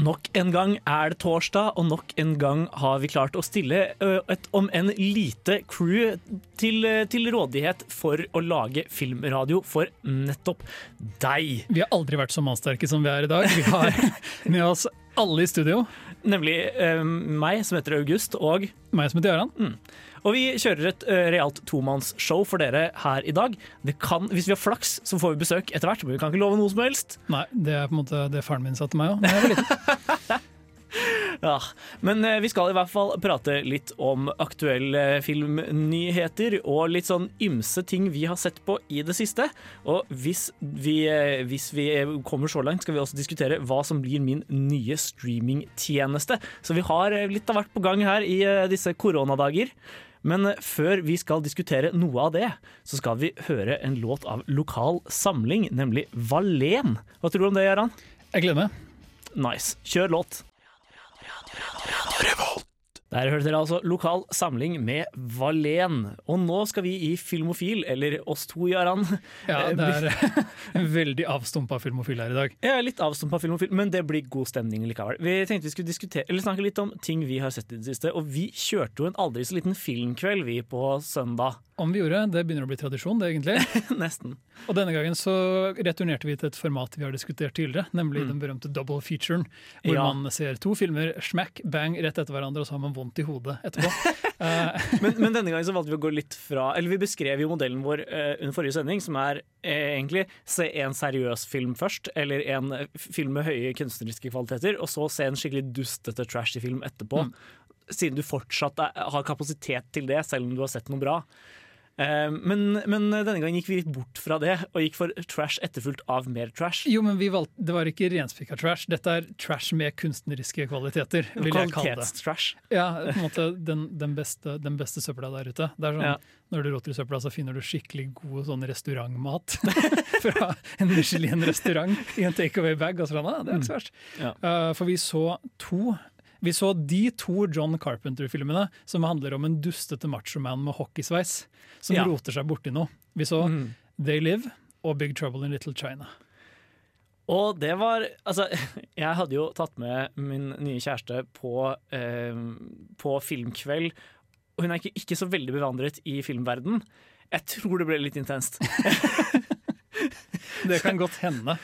Nok en gang er det torsdag, og nok en gang har vi klart å stille et om en lite crew til, til rådighet for å lage filmradio for nettopp deg. Vi har aldri vært så mannsterke som vi er i dag. Vi har med oss alle i studio. Nemlig eh, meg, som heter August, og Meg som heter Gøran. Og vi kjører et uh, realt tomannsshow for dere her i dag. Det kan, hvis vi har flaks, så får vi besøk etter hvert, men vi kan ikke love noe som helst. Nei, det er på en måte det faren min sa til meg òg da jeg var liten. Ja, Men eh, vi skal i hvert fall prate litt om aktuelle filmnyheter og litt sånn ymse ting vi har sett på i det siste. Og hvis vi, eh, hvis vi kommer så langt, skal vi også diskutere hva som blir min nye streamingtjeneste. Så vi har litt av hvert på gang her i disse koronadager. Men eh, før vi skal diskutere noe av det, så skal vi høre en låt av lokal samling, nemlig Valen. Hva tror du om det, Gøran? Jeg gleder meg. Nice. Kjør låt. Der hørte dere altså Lokal samling med Valen. Og nå skal vi i Filmofil, eller oss to, Jaran. Ja, det er en veldig avstumpa filmofil her i dag. Er litt avstumpa Filmofil, men det blir god stemning likevel. Vi tenkte vi skulle diskutere, eller snakke litt om ting vi har sett i det siste. Og vi kjørte jo en aldri så liten filmkveld, vi, på søndag. Om vi gjorde, Det begynner å bli tradisjon, det egentlig. Nesten. Og denne gangen så returnerte vi til et format vi har diskutert tidligere, nemlig den berømte double featuren, hvor Ja. man ser to filmer smack, bang, rett etter hverandre, og så har man vondt i hodet etterpå. Eh, Men, men denne gangen så valgte vi å gå litt fra Eller vi beskrev jo modellen vår uh, under forrige sending, som er uh, egentlig se en seriøs film først, eller en film med høye kunstneriske kvaliteter, og så se en skikkelig dustete, trashy film etterpå. Siden du fortsatt er, har kapasitet til det, selv om du har sett noe bra. Eh, men, men denne gangen gikk vi litt bort fra det, og gikk for trash etterfulgt av mer trash. jo, men vi valgte, det var ikke renspikka trash, dette er trash med kunstneriske kvaliteter, vil jeg kalle det. Kvalitetstrash. Ja, på en måte den, den, beste, den beste søpla der ute. Det er sånn, Ja. Når du roter i søpla, så finner du skikkelig god sånn restaurantmat fra en Michelin-restaurant i en takeaway-bag. Og sånn, ah, det er ikke så verst. Ja. Uh, for vi så to vi så de to John Carpenter-filmene som handler om en dustete machoman med hockeysveis som Ja. roter seg borti noe. Vi så Mm. They Live og Big Trouble in Little China. Og det var Altså, jeg hadde jo tatt med min nye kjæreste på, eh, på filmkveld, og hun er ikke, ikke så veldig bevandret i filmverden. Jeg tror det ble litt intenst. Det kan godt hende.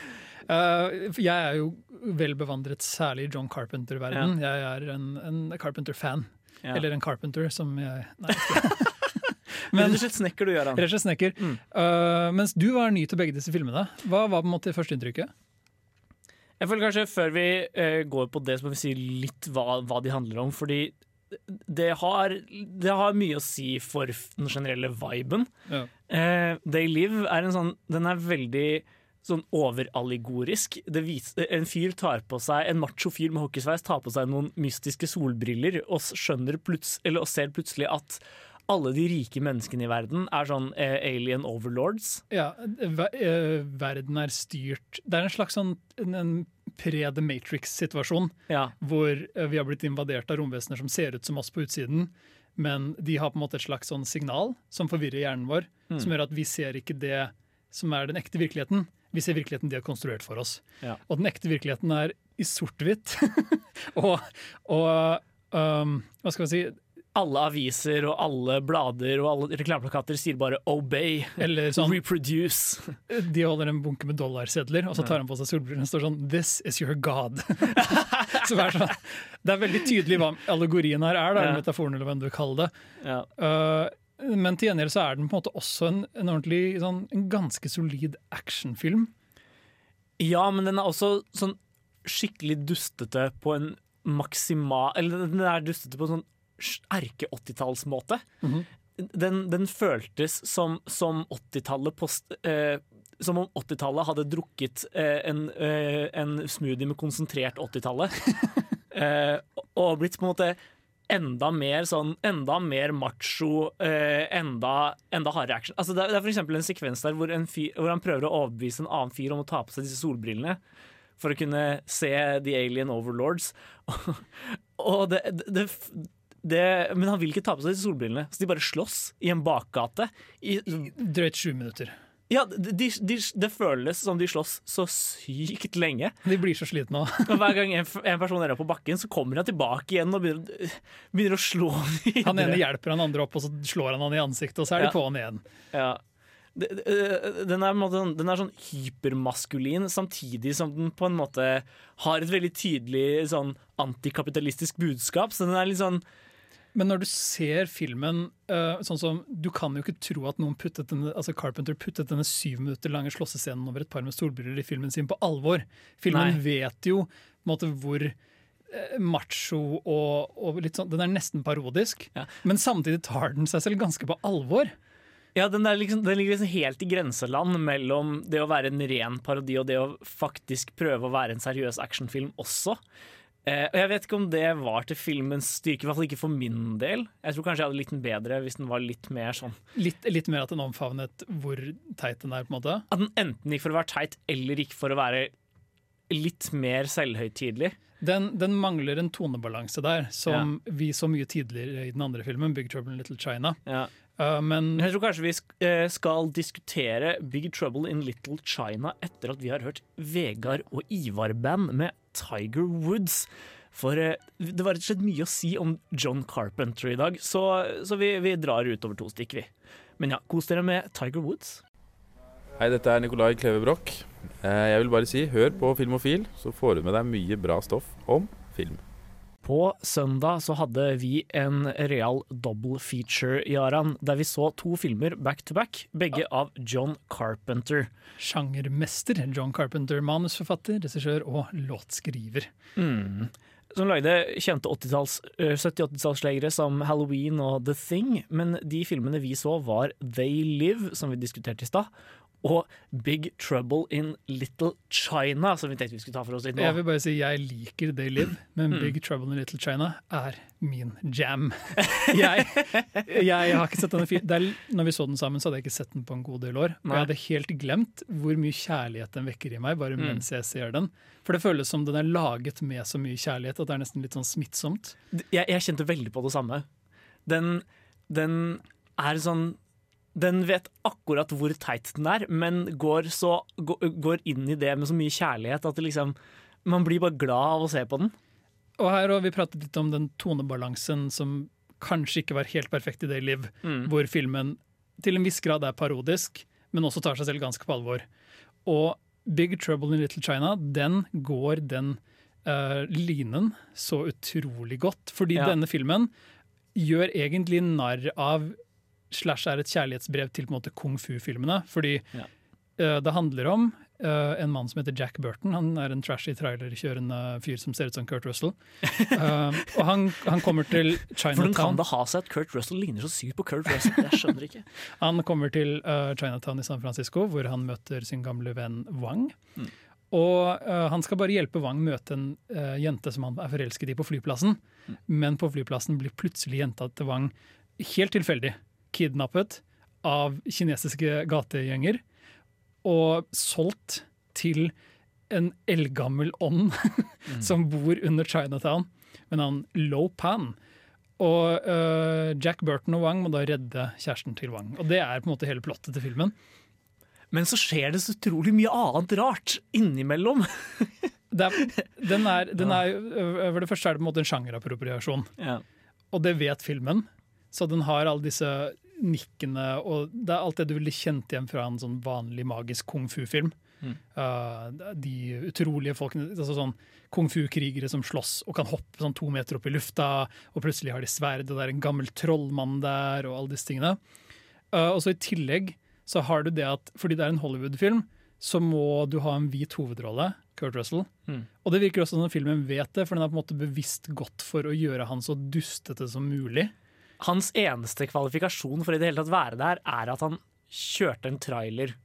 For jeg er jo vel bevandret særlig i John Carpenter-verden. Jeg er en, en Carpenter-fan. Ja. Eller en Carpenter, som jeg Nei, ikke. Men rett og slett snekker du, Gøran. rett og slett snekker. Mm. Uh, mens du var ny til begge disse filmene. Hva var på en måte førsteinntrykket? Jeg føler kanskje Før vi uh, går på det, så må vi si litt hva, hva de handler om. Fordi det har, det har mye å si for den generelle viben. Ja. Uh, They Live er en sånn Den er veldig sånn overallegorisk. En fyr tar på seg En macho fyr med hockeysveis tar på seg noen mystiske solbriller og eller, og ser plutselig at alle de rike menneskene i verden er sånn eh, alien overlords. Ja, ver eh, verden er styrt Det er en slags sånn pre-The Matrix-situasjon, Ja. hvor eh, vi har blitt invadert av romvesener som ser ut som oss på utsiden, men de har på en måte et slags sånn signal som forvirrer hjernen vår, Mm. som gjør at vi ser ikke det som er den ekte virkeligheten. Vi ser virkeligheten de har konstruert for oss. Ja. Og den ekte virkeligheten er i sort-hvitt. og og um, hva skal vi si Alle aviser og alle blader og alle reklameplakater sier bare 'obey', Eller sånn 'reproduce'. De holder en bunke med dollarsedler, og så tar han på seg solbrillene og står sånn 'This is your God'. så er sånn, det er veldig tydelig hva allegorien her er, da, Ja. metaforen, eller hva du vil kalle det. Ja. Uh, men til gjengjeld så er den på en måte også en, en ordentlig, sånn, en ganske solid actionfilm. Ja, men den er også sånn skikkelig dustete på en maksimal Eller den er dustete på en sånn erke-80-tallsmåte. Mhm. den, den føltes som, som 80-tallet på eh, som om 80-tallet hadde drukket eh, en, eh, en smoothie med konsentrert 80-tallet. eh, og blitt på en måte enda mer sånn Enda mer macho, eh, enda, enda hardere action. Altså, det, er, det er en sekvens der hvor, fyr, hvor han prøver å overbevise en annen fyr om å ta på seg disse solbrillene. For å kunne se The Alien Overlords. og det, det, det, Men han vil ikke ta på seg disse solbrillene, så de bare slåss i en bakgate. I, Drøyt sju minutter. Ja, de, de, det føles som de slåss så sykt lenge. De blir så slitne òg. Hver gang en, en person er på bakken, så kommer han tilbake igjen og begynner, begynner å slå videre. Han ene hjelper han andre opp, og så slår han han i ansiktet, og så er de på han igjen. Ja. Det- det- Den er, sånn- den er sånn hypermaskulin, samtidig som den på en måte har et veldig tydelig sånn antikapitalistisk budskap. Så den er litt sånn Men når du ser filmen øh, sånn som Du kan jo ikke tro at noen puttet denne, altså Carpenter puttet denne syv minutter lange slåssescenen over et par med solbriller i filmen sin på alvor. Filmen Nei. vet jo måte hvor eh, macho og, og litt sånn Den er nesten parodisk, Ja. men samtidig tar den seg selv ganske på alvor. Ja, den, liksom, den ligger liksom helt i grenseland mellom det å være en ren parodi og det å faktisk prøve å være en seriøs actionfilm også. Eh, og Jeg vet ikke om det var til filmens styrke, i hvert fall ikke for min del. Jeg tror kanskje jeg hadde likt den bedre hvis den var litt mer sånn Litt, litt mer at den omfavnet hvor teit den er, på en måte. At den enten gikk for å være teit eller gikk for å være litt mer selvhøytidelig. Den, den mangler en tonebalanse der, som vi så mye tidligere i den andre filmen, Big Trouble in Little China. Ja. Uh, men Men jeg tror kanskje vi eh, skal diskutere Big Trouble in Little China etter at vi har hørt Vegard og Ivar-band med Tiger Woods. For eh, det var rett og slett mye å si om John Carpenter i dag, så, så vi, vi drar utover to stikk, vi. Men ja, kos dere med Tiger Woods. Hei, dette er Nikolai Kleve Broch. Eh, Jeg vil bare si, hør på Filmofil, så får du med deg mye bra stoff om film. På søndag så hadde vi en real double feature, Jaran, der vi så to filmer back to back, begge av John Carpenter. sjangermester John Carpenter, manusforfatter, regissør og låtskriver. Mm. Som lagde kjente 80-talls, eh, 70-80-tallslegere som Halloween og The Thing, men de filmene vi så var They Live, som vi diskuterte i stad, og Big Trouble in Little China, som vi tenkte vi skulle ta for oss litt nå. Jeg vil bare si jeg liker They Live, men Mm. Big Trouble in Little China er min jam. Jeg, jeg har ikke sett denne fi- er, Når vi så den sammen, så hadde jeg ikke sett den på en god del år. Og jeg hadde helt glemt hvor mye kjærlighet den vekker i meg, bare Mm. mens jeg ser den. For det føles som den er laget med så mye kjærlighet at det er nesten litt sånn smittsomt. Jeg, jeg kjente veldig på det samme. Den, den er sånn Den vet akkurat hvor teit den er, men går, så, går, inn i det med så mye kjærlighet at det liksom Man blir bare glad av å se på den. Og her har vi pratet litt om den tonebalansen som kanskje ikke var helt perfekt i det Live, Mm. hvor filmen til en viss grad er parodisk, men også tar seg selv ganske på alvor. Og Big Trouble in Little China, den går den uh, linen så utrolig godt. Fordi Ja. denne filmen gjør egentlig narr av Slash er et kjærlighetsbrev til på en måte kung fu-filmene. Fordi Ja. uh, det handler om uh, en mann som heter Jack Burton. Han er en trashy trailerkjørende fyr som ser ut som Kurt Russell. Uh, og han, han kommer til Hvordan kan Chinatown. det ha seg at Kurt Russell ligner så sykt på Kurt Russell? Jeg skjønner ikke. Han kommer til Chinatown i San Francisco, hvor han møter sin gamle venn Wang. Mm. Og uh, han skal bare hjelpe Wang møte en uh, jente som han er forelsket i på flyplassen. Mm. Men på flyplassen blir plutselig jenta til Wang helt tilfeldig kidnappet av kinesiske gategjenger og solgt til en eldgammel ånd som bor under Chinatown med navn Lo Pan. Og uh, Jack Burton og Wang må da redde kjæresten til Wang. Og det er på en måte hele plottet til filmen. Men så skjer det så utrolig mye annet rart innimellom. Det er, den er, den er, for det første er det på en måte en sjangerappropriasjon, Ja. og det vet filmen. Så den har alle disse nikkene, og det er alt det du ville kjent igjen fra en sånn vanlig magisk kung fu-film. Mm. Uh, de utrolige folkene, altså sånn kung fu-krigere som slåss og kan hoppe sånn to meter opp i lufta, og plutselig har de sverd, og det er en gammel trollmann der, og alle disse tingene. Uh, og så i tillegg så har du det at fordi det er en Hollywood-film, så må du ha en hvit hovedrolle, Kurt Russell. Mm. Og det virker også som filmen vet det, for den er på en måte bevisst gått for å gjøre han så dustete som mulig. Hans eneste kvalifikasjon for i det hele tatt være der, er at han kjørte en trailer.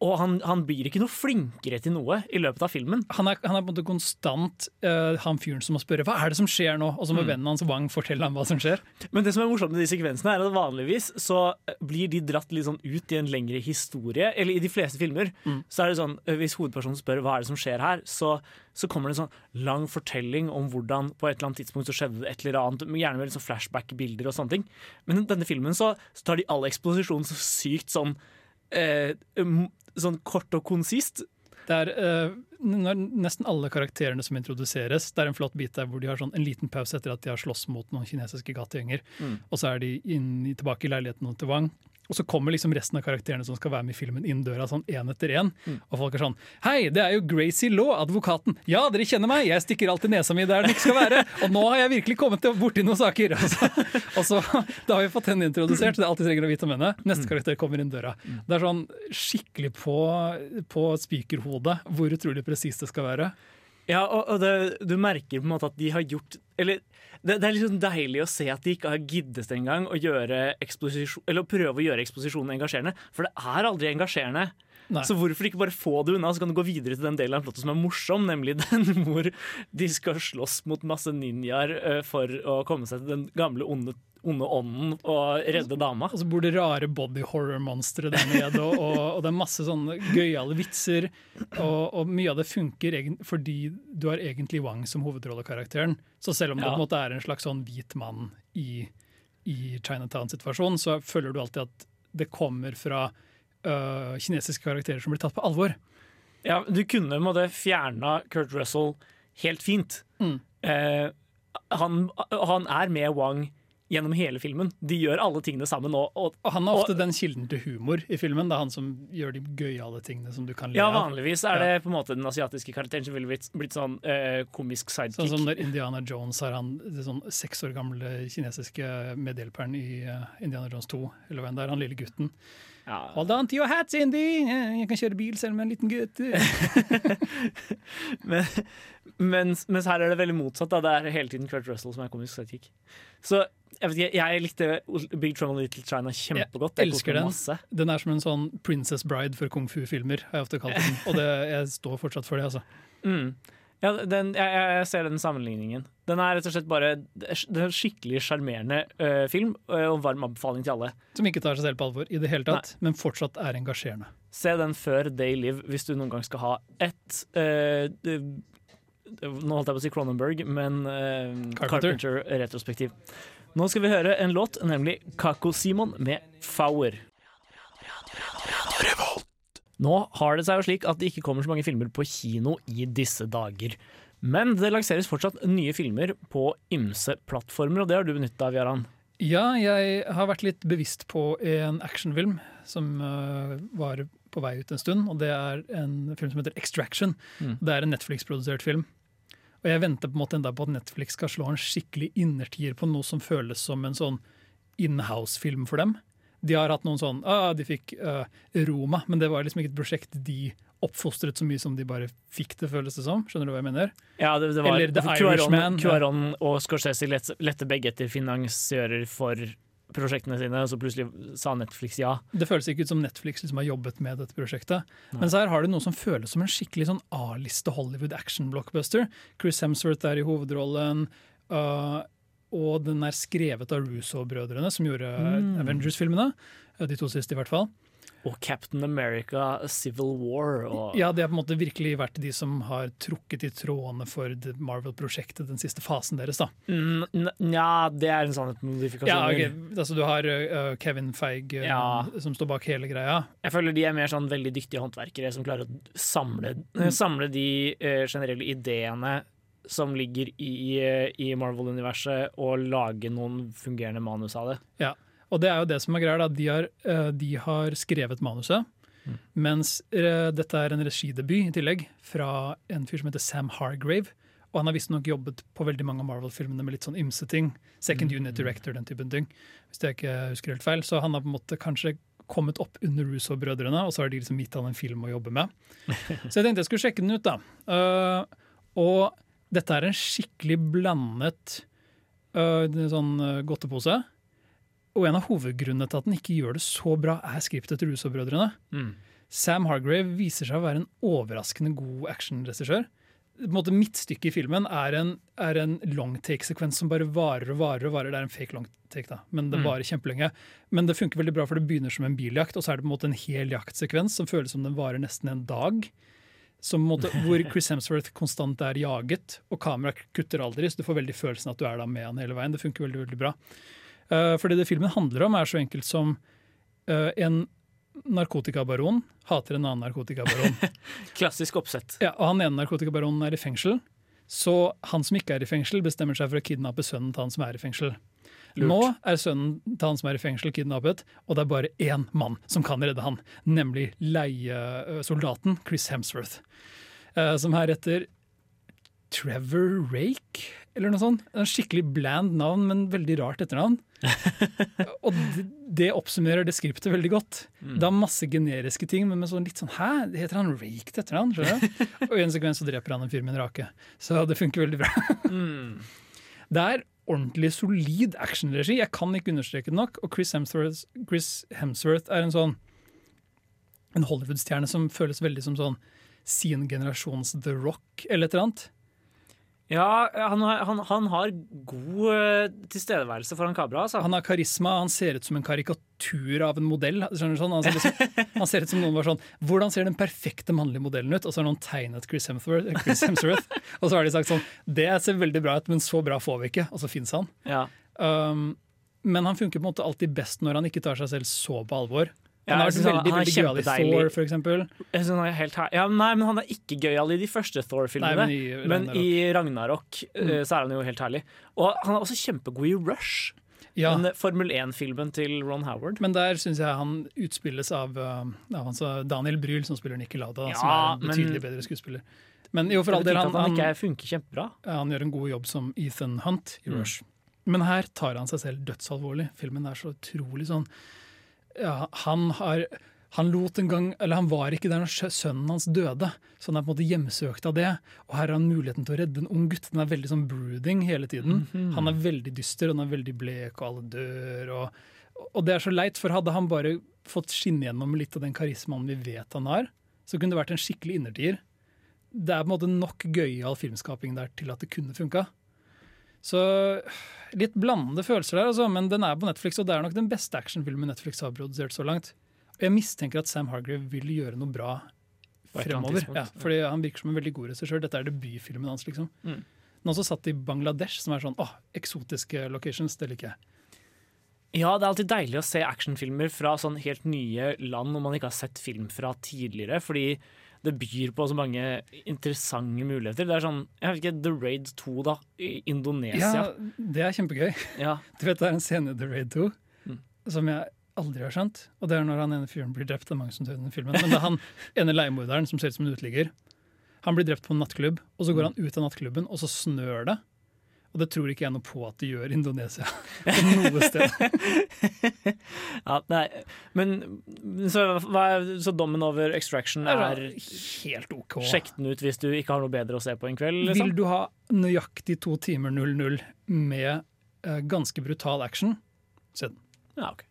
Og han, han blir ikke noe flinkere til noe i løpet av filmen. Han er, han er på en måte konstant uh, han fyren som må spørre hva er det som skjer nå, og så må Mm. vennen hans Wang fortelle ham hva som skjer. Men det som er morsomt med de sekvensene, er at vanligvis så blir de dratt litt sånn ut i en lengre historie. Eller i de fleste filmer. Så er det sånn, eh, Hvis hovedpersonen spør hva er det som skjer her, så, så kommer det en sånn lang fortelling om hvordan på et eller annet tidspunkt så skjedde det et eller annet. Gjerne med sånn flashback-bilder og sånne ting. Men i denne filmen så, så tar de all eksposisjonen så sykt sånn eh, Sånn kort og konsist. Det er eh, nesten alle karakterene som introduseres. Det er en flott bit der hvor de har sånn en liten pause etter at de har slåss mot noen kinesiske gategjenger. Mm. Og så er de inn, tilbake i leiligheten til Wang. Og så kommer liksom resten av karakterene som skal være med i filmen inn døra sånn én etter én. Mm. Og folk er sånn Hei, det er jo Gracie Law, advokaten. Ja, dere kjenner meg, jeg stikker alltid nesa mi der den ikke skal være. Og nå har jeg virkelig kommet borti noen saker. Og så, og så Da har vi fått henne introdusert, det er alltid trenger å vite om henne. Mm. Neste karakter kommer inn døra. Det er sånn skikkelig på, på spikerhodet hvor utrolig presist det skal være. Ja, og, og det, du merker på en måte at de har gjort Eller det, det er liksom deilig å se at de ikke har giddet engang å gjøre Eller å prøve å gjøre eksposisjonen engasjerende, for det er aldri engasjerende. Nei. Så hvorfor ikke bare få det unna, så kan du gå videre til den delen av plottet som er morsom, nemlig den hvor de skal slåss mot masse ninjaer eh, for å komme seg til den gamle onde, onde ånden og redde dama. Og så bor det rare body horror-monstre der nede, og, og, og det er masse sånne gøyale vitser. Og, og mye av det funker fordi du har egentlig Wang som hovedrollekarakteren. Så selv om det på en måte er en slags sånn hvit mann i, i Chinatown-situasjonen, så føler du alltid at det kommer fra øh, kinesiske karakterer som blir tatt på alvor. Ja, du kunne måtte fjerna Kurt Russell helt fint. Mm. Eh, han, han er med Wang gjennom hele filmen. De gjør alle tingene sammen Og, Og, Og han er ofte Og- den kilden til humor i filmen. Det er han som gjør de gøyale tingene som du kan le av. ja, vanligvis er det på en måte den asiatiske karakteren som ville blitt, blitt sånn uh, komisk sidekick. Sånn som når Indiana Jones har han det sånn seks år gamle kinesiske medhjelperen i uh, Indiana Jones 2. Eller hvem det er, han lille gutten. Ja. Hold on to your hats, Indy! Eh, Jeg kan kjøre bil selv med en liten gutt. Men, mens, mens her er det veldig motsatt. Da. Det er hele tiden Kurt Russell som er komisk sidekick. Så jeg, vet ikke, jeg likte Big Trouble in Little China kjempegodt. Jeg koste elsker den. masse. Den er som en sånn Princess Bride for kung fu-filmer, har jeg ofte kalt den. Og det, jeg står fortsatt for det, altså. Mm. Ja, den, jeg, jeg ser den sammenligningen. Den er rett og slett bare en skikkelig sjarmerende uh, film, øh, og varm anbefaling til alle. Som ikke tar seg selv på alvor i det hele tatt, men fortsatt er engasjerende. Se den før They Live hvis du noen gang skal ha et øh, øh, Nå holdt jeg på å si Cronenberg, men Carpenter. Carpenter-retrospektiv. Nå skal vi høre en låt, nemlig Kako Simon med Fower. Nå har det seg jo slik at det ikke kommer så mange filmer på kino i disse dager. Men det lanseres fortsatt nye filmer på ymse plattformer, og det har du benytta av, Jaran. Ja, jeg har vært litt bevisst på en actionfilm som øh, var på vei ut en stund, og det er en film som heter Extraction. Mm. Det er en Netflix-produsert film. Og jeg venter på en måte enda på at Netflix skal slå en skikkelig innertier på noe som føles som en sånn inhouse-film for dem. De har hatt noen sånn ah, De fikk uh, Roma, men det var liksom ikke et prosjekt de oppfostret så mye som de bare fikk det, føles det som. Skjønner du hva jeg mener? Ja, det, det var Eller The Irishman. Cuaron og Scorsese lette, lette begge etter finansiører for prosjektene sine, og så plutselig sa Netflix ja. Det føles ikke ut som Netflix liksom har jobbet med dette prosjektet. Men så her har du noe som føles som en skikkelig sånn A-liste Hollywood action-blockbuster. Chris Hemsworth er i hovedrollen, øh, og den er skrevet av Russo-brødrene, som gjorde Mm. Avengers-filmene. De to siste, i hvert fall. Og Captain America Civil War. Og, Ja, det har på en måte virkelig vært de som har trukket i trådene for Marvel-prosjektet, den siste fasen deres. da. Mm, Nja, det er en sånn modifikasjon. Ja, okay. altså Du har uh, Kevin Feige, uh, Ja. som står bak hele greia. Jeg føler de er mer sånn veldig dyktige håndverkere som klarer å samle, mm. samle de uh, generelle ideene som ligger i, i Marvel-universet, og lage noen fungerende manus av det. Ja, og det er jo det som er greia. da. De har, eh, de har skrevet manuset, mens eh, dette er en regidebut i tillegg, fra en fyr som heter Sam Hargrave. Og han har visstnok jobbet på veldig mange av Marvel-filmene med litt sånn ymse ting. Second unit director, den typen ting. Hvis jeg ikke husker helt feil. Så han har på en måte kanskje kommet opp under Russo-brødrene, og så har de liksom gitt han en film å jobbe med. Så jeg tenkte jeg skulle sjekke den ut, da. Uh, og dette er en skikkelig blandet uh, sånn uh, godtepose. Og en av hovedgrunnene til at den ikke gjør det så bra, er skriptet til Russo-brødrene. Mm. Sam Hargrave viser seg å være en overraskende god actionregissør. Midtstykket i filmen er en, er en longtake-sekvens som bare varer og varer. og varer. Det er en fake longtake, da, men det Mm. varer kjempelenge. Men det funker veldig bra, for det begynner som en biljakt, og så er det på en måte en hel jaktsekvens som føles som den varer nesten en dag. Måte, hvor Chris Hemsworth konstant er jaget, og kameraet kutter aldri, så du får veldig følelsen at du er da med han hele veien. Det funker veldig, veldig bra. Uh, for det filmen handler om, er så enkelt som uh, en narkotikabaron hater en annen narkotikabaron. Klassisk oppsett. Ja, og han ene narkotikabaronen er i fengsel, så han som ikke er i fengsel, bestemmer seg for å kidnappe sønnen til han som er i fengsel. Lurt. Nå er sønnen til han som er i fengsel, kidnappet, og det er bare én mann som kan redde han, nemlig leiesoldaten Chris Hemsworth, eh, som her heter Trevor Rake, eller noe sånt. En skikkelig bland navn, men veldig rart etternavn. og det, det oppsummerer det skriptet veldig godt. Det er masse generiske ting, men med sånn litt sånn Hæ, heter han Rake til etternavn? Skjønner du? og i en sekvens så dreper han en fyr med en rake. Så det funker veldig bra. Det er ordentlig solid actionregi. Jeg kan ikke understreke det nok. Og Chris Hemsworth, Chris Hemsworth er en sånn en Hollywood-stjerne som føles veldig som sånn sin generasjons The Rock eller et eller annet. Ja, han, han, han har god eh, tilstedeværelse foran kamera. Altså. Han har karisma, han ser ut som en karikatur av en modell. Sånn? Liksom, han ser ut som noen var sånn Hvordan ser den perfekte mannlige modellen ut? Og så har noen tegnet Chris Hemsworth, Chris Hemsworth og så har de sagt sånn Det ser veldig bra ut, men så bra får vi ikke. Og så fins han. Ja. Um, men han funker på en måte alltid best når han ikke tar seg selv så på alvor. Ja, Han har jeg vært synes veldig er veldig gøyal i. Thor, for eksempel. Han er helt. Ja, nei, men han er ikke gøyal i de første Thor-filmene. Men, men i Ragnarok. Eh, så er han jo helt herlig. Og han er også kjempegod i Rush, Ja, den Formel 1-filmen til Ron Howard. men der syns jeg han utspilles av, uh, av Daniel Bryl, som spiller Nicky Lada, Ja, som er en men- betydelig bedre skuespiller. Men jo, for all del, han, han han, han gjør en god jobb som Ethan Hunt i Mm. Rush. Men her tar han seg selv dødsalvorlig. Filmen er så utrolig sånn ja, Han har han lot en gang, eller han var ikke der når sønnen hans døde, så han er på en måte hjemsøkt av det. Og her har han muligheten til å redde en ung gutt. Den er veldig sånn brooding hele tiden. Mhm. Han er veldig dyster, han er veldig blek, og alle dør. Og, og det er så leit, for hadde han bare fått skinne gjennom litt av den karismaen vi vet han har, så kunne det vært en skikkelig innertier. Det er på en måte nok gøyal filmskaping der til at det kunne funka. Så litt blandede følelser der, altså, men den er på Netflix, og det er nok den beste actionfilmen Netflix har produsert så langt. Og jeg mistenker at Sam Hargrave vil gjøre noe bra fremover. Ja, fordi han virker som en veldig god regissør. Dette er debutfilmen hans, liksom. Mm. Har også satt i Bangladesh, som er sånn åh, eksotiske locations. Det liker jeg. Ja, det er alltid deilig å se actionfilmer fra sånn helt nye land hvor man ikke har sett film fra tidligere, fordi det byr på så mange interessante muligheter. Det er sånn, jeg vet ikke, The Raid 2, da, i Indonesia. Ja, det er kjempegøy. Ja. Du vet, Det er en scene i The Raid 2 Mm. som jeg aldri har skjønt. Og det er når han ene fyren blir drept. Det er mange som dør i den filmen. Men det er han ene leiemorderen som ser ut som en uteligger. Han blir drept på en nattklubb, og så går han ut av nattklubben, og så snør det. Og det tror ikke jeg noe på at det gjør i Indonesia. På noe sted. ja nei, men så, er, så dommen over Extraction er helt OK. Sjekk den ut hvis du ikke har noe bedre å se på en kveld. Vil Liksom. du ha nøyaktig to timer 00 med eh, ganske brutal action, se den. Ja, okay.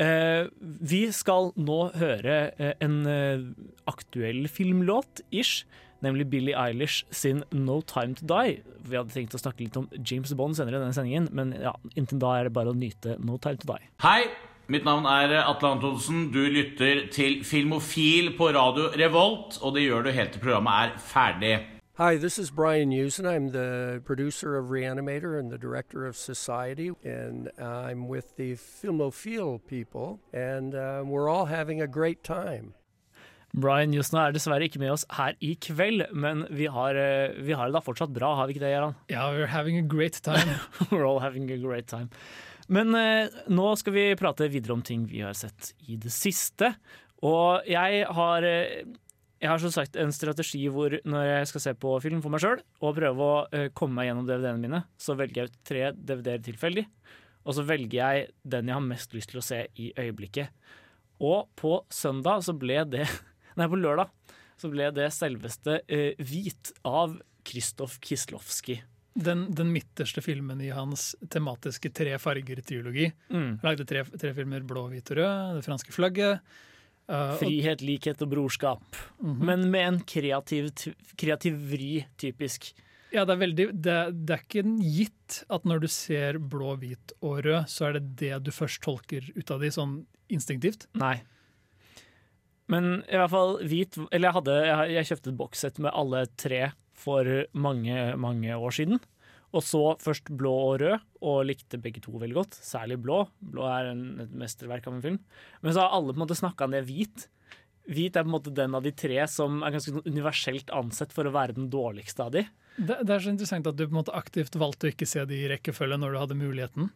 Eh, vi skal nå høre eh, en eh, aktuell filmlåt, ish, nemlig Billie Eilish sin No Time To Die. Vi hadde tenkt å snakke litt om James Bond senere i denne sendingen, men ja, inntil da er det bare å nyte No Time To Die. Hei, mitt navn er Atle Antonsen. Du lytter til Filmofil på radio Revolt, og det gjør du helt til programmet er ferdig. Hi, this is Brian Usen. I'm the producer of Reanimator and the director of Society, and I'm with the Filmophile people, and uh, we're all having a great time. Brian Houston er dessverre ikke med oss her i kveld, men vi har, eh, vi har det da fortsatt bra, har vi ikke det, Gjeran? Ja, we're having a great time. We're all having a great time. Men eh, nå skal vi prate videre om ting vi har sett i det siste. Og jeg har, eh, jeg har som sagt en strategi hvor når jeg skal se på film for meg sjøl, og prøve å eh, komme meg gjennom DVD-ene mine, så velger jeg ut tre DVD-er tilfeldig. Og så velger jeg den jeg har mest lyst til å se i øyeblikket. Og på søndag så ble det Nei, på lørdag så ble det selveste eh, Hvit av Kristoff Kislovskij. Den, den midterste filmen i hans tematiske tre farger-triologi. Mm. Han lagde tre, tre filmer, blå, hvit og rød, det franske flagget. Uh, Frihet, likhet og brorskap. Mhm. Men med en kreativ, kreativ vri, typisk. Ja, det er veldig det, det er ikke gitt at når du ser blå, hvit og rød, så er det det du først tolker ut av de, sånn instinktivt. Nei. Men i hvert fall hvit Eller jeg, hadde, jeg, jeg kjøpte et bokssett med alle tre for mange, mange år siden. Og så først blå og rød, og likte begge to veldig godt. Særlig blå. Blå er en, et mesterverk av en film. Men så har alle på en måte snakka ned hvit. Hvit er på en måte den av de tre som er ganske sånn universelt ansett for å være den dårligste av de. Det, det er så interessant at du på en måte aktivt valgte å ikke se de i rekkefølge når du hadde muligheten.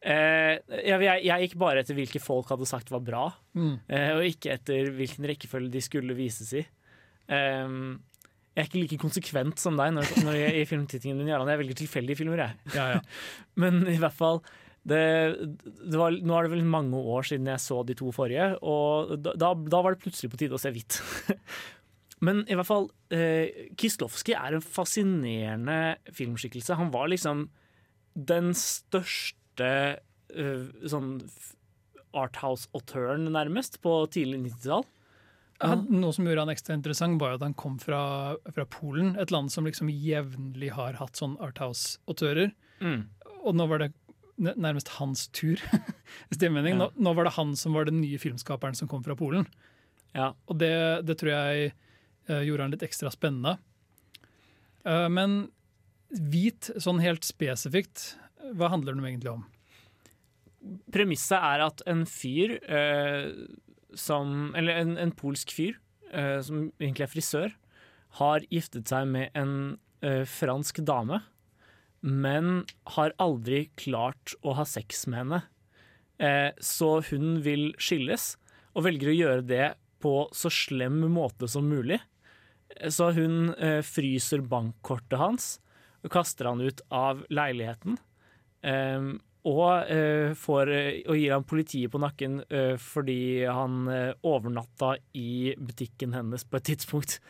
Eh, jeg, jeg, jeg gikk bare etter hvilke folk hadde sagt var bra, Mm. eh, og ikke etter hvilken rekkefølge de skulle vises i. Um, jeg er ikke like konsekvent som deg når, når jeg, i filmtittingen din. Jarand. Jeg velger tilfeldige filmer, jeg. Ja, ja. Men i hvert fall det, det var, Nå er det vel mange år siden jeg så de to forrige, og da, da, da var det plutselig på tide å se hvitt. Men i hvert fall, eh, Kislovskij er en fascinerende filmskikkelse. Han var liksom den største eh, sånn arthouse-autøren, nærmest, på tidlig 90-tall. Ja, noe som gjorde han ekstra interessant, var at han kom fra, fra Polen, et land som liksom jevnlig har hatt sånn Arthouse-autører. Mm. Og nå var det nærmest hans tur. Hvis det gir mening. Ja. Nå, nå var det han som var den nye filmskaperen som kom fra Polen. Ja. Og det, det tror jeg uh, gjorde han litt ekstra spennende. Uh, men hvit, sånn helt spesifikt, hva handler den egentlig om? Premisset er at en fyr eh, som Eller en, en polsk fyr, eh, som egentlig er frisør, har giftet seg med en eh, fransk dame, men har aldri klart å ha sex med henne. Eh, så hun vil skilles, og velger å gjøre det på så slem måte som mulig. Eh, Så hun eh, fryser bankkortet hans og kaster han ut av leiligheten. Eh, og, uh, får, eh, og gir han politiet på nakken uh, fordi han uh, overnatta i butikken hennes på et tidspunkt.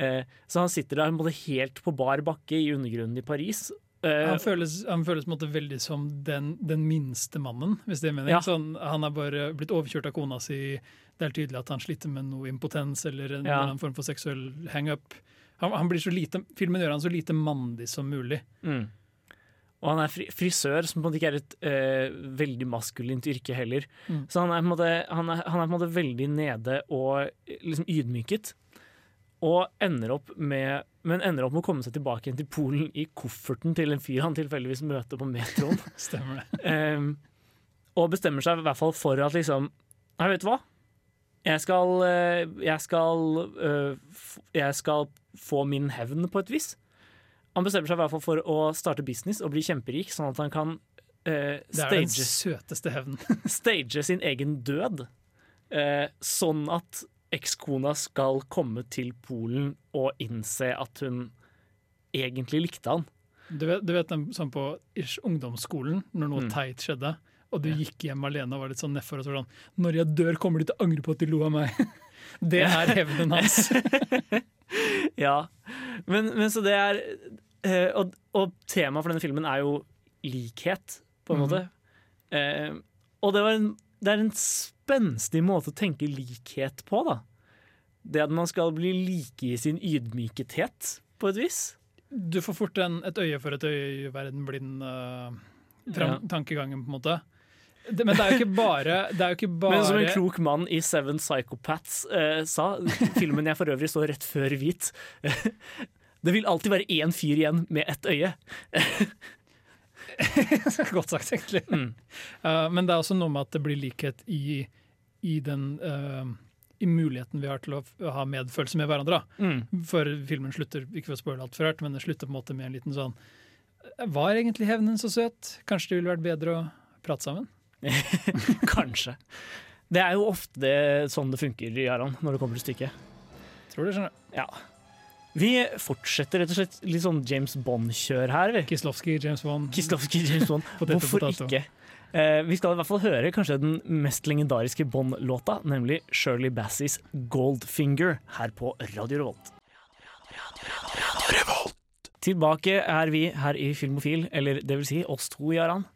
Så han sitter der på helt på bar bakke i undergrunnen i Paris. Han føles, han føles måtte, veldig som den, den minste mannen, hvis det er meningen. Ja. Sånn, han er bare blitt overkjørt av kona si. Det er tydelig at han sliter med noe impotens eller en Ja. form for seksuell hang-up. Han, han blir så lite, filmen gjør han så lite mandig som mulig. Mm. Og han er frisør, som på en måte ikke er et eh, veldig maskulint yrke heller. Mm. Så han er, måte, han, er, han er på en måte veldig nede og eh, liksom ydmyket. Og ender opp med, men ender opp med å komme seg tilbake igjen til Polen i kofferten til en fyr han tilfeldigvis møter på metroen. Stemmer det. Um, og bestemmer seg i hvert fall for at liksom Nei, vet du hva? Jeg skal, eh, jeg skal, eh, jeg skal få min hevn på et vis. Han bestemmer seg i hvert fall for å starte business og bli kjemperik, sånn at han kan den stage, stage sin egen død. Uh, sånn at ekskona skal komme til Polen og innse at hun egentlig likte han. Du vet, du vet den, sånn på ish, ungdomsskolen, når noe Mm. teit skjedde, og du gikk hjem alene og var litt sånn nedfor og sånn Når jeg dør, kommer de til å angre på at de lo av meg. Det er hevnen hans. Ja, men, men så det er eh, og, og temaet for denne filmen er jo likhet, på en mm. måte. Eh, og det, var en, det er en spenstig måte å tenke likhet på, da. Det at man skal bli like i sin ydmykethet, på et vis. Du får fort en, et øye for et øye verden blind uh, Ja. tankegangen, på en måte. Det, men det er jo ikke bare, det jo ikke bare Men som en klok mann i Seven Psychopaths uh, sa, filmen jeg for øvrig så rett før hvit Det vil alltid være én fyr igjen med ett øye. Godt sagt, egentlig. Mm. Uh, men det er også noe med at det blir likhet i, i den uh, i muligheten vi har til å ha medfølelse med hverandre. Mm. Før filmen slutter, ikke for å spoile alt for hørt, men det slutter på en måte med en liten sånn Var egentlig hevnen så søt? Kanskje det ville vært bedre å prate sammen? Kanskje. Det er jo ofte det, sånn det funker, Jarand, når det kommer til stykket. Tror du, skjønner. Ja. Vi fortsetter rett og slett litt sånn James Bond-kjør her. vi. Kislovskij, James Bond. Kislovski, James Bond. Hvorfor ikke? Eh, vi skal i hvert fall høre kanskje den mest legendariske Bond-låta, nemlig Shirley Bassies 'Goldfinger' her på Radio Revolt. Tilbake er vi her i Filmofil, eller det vil si oss to, Jaran.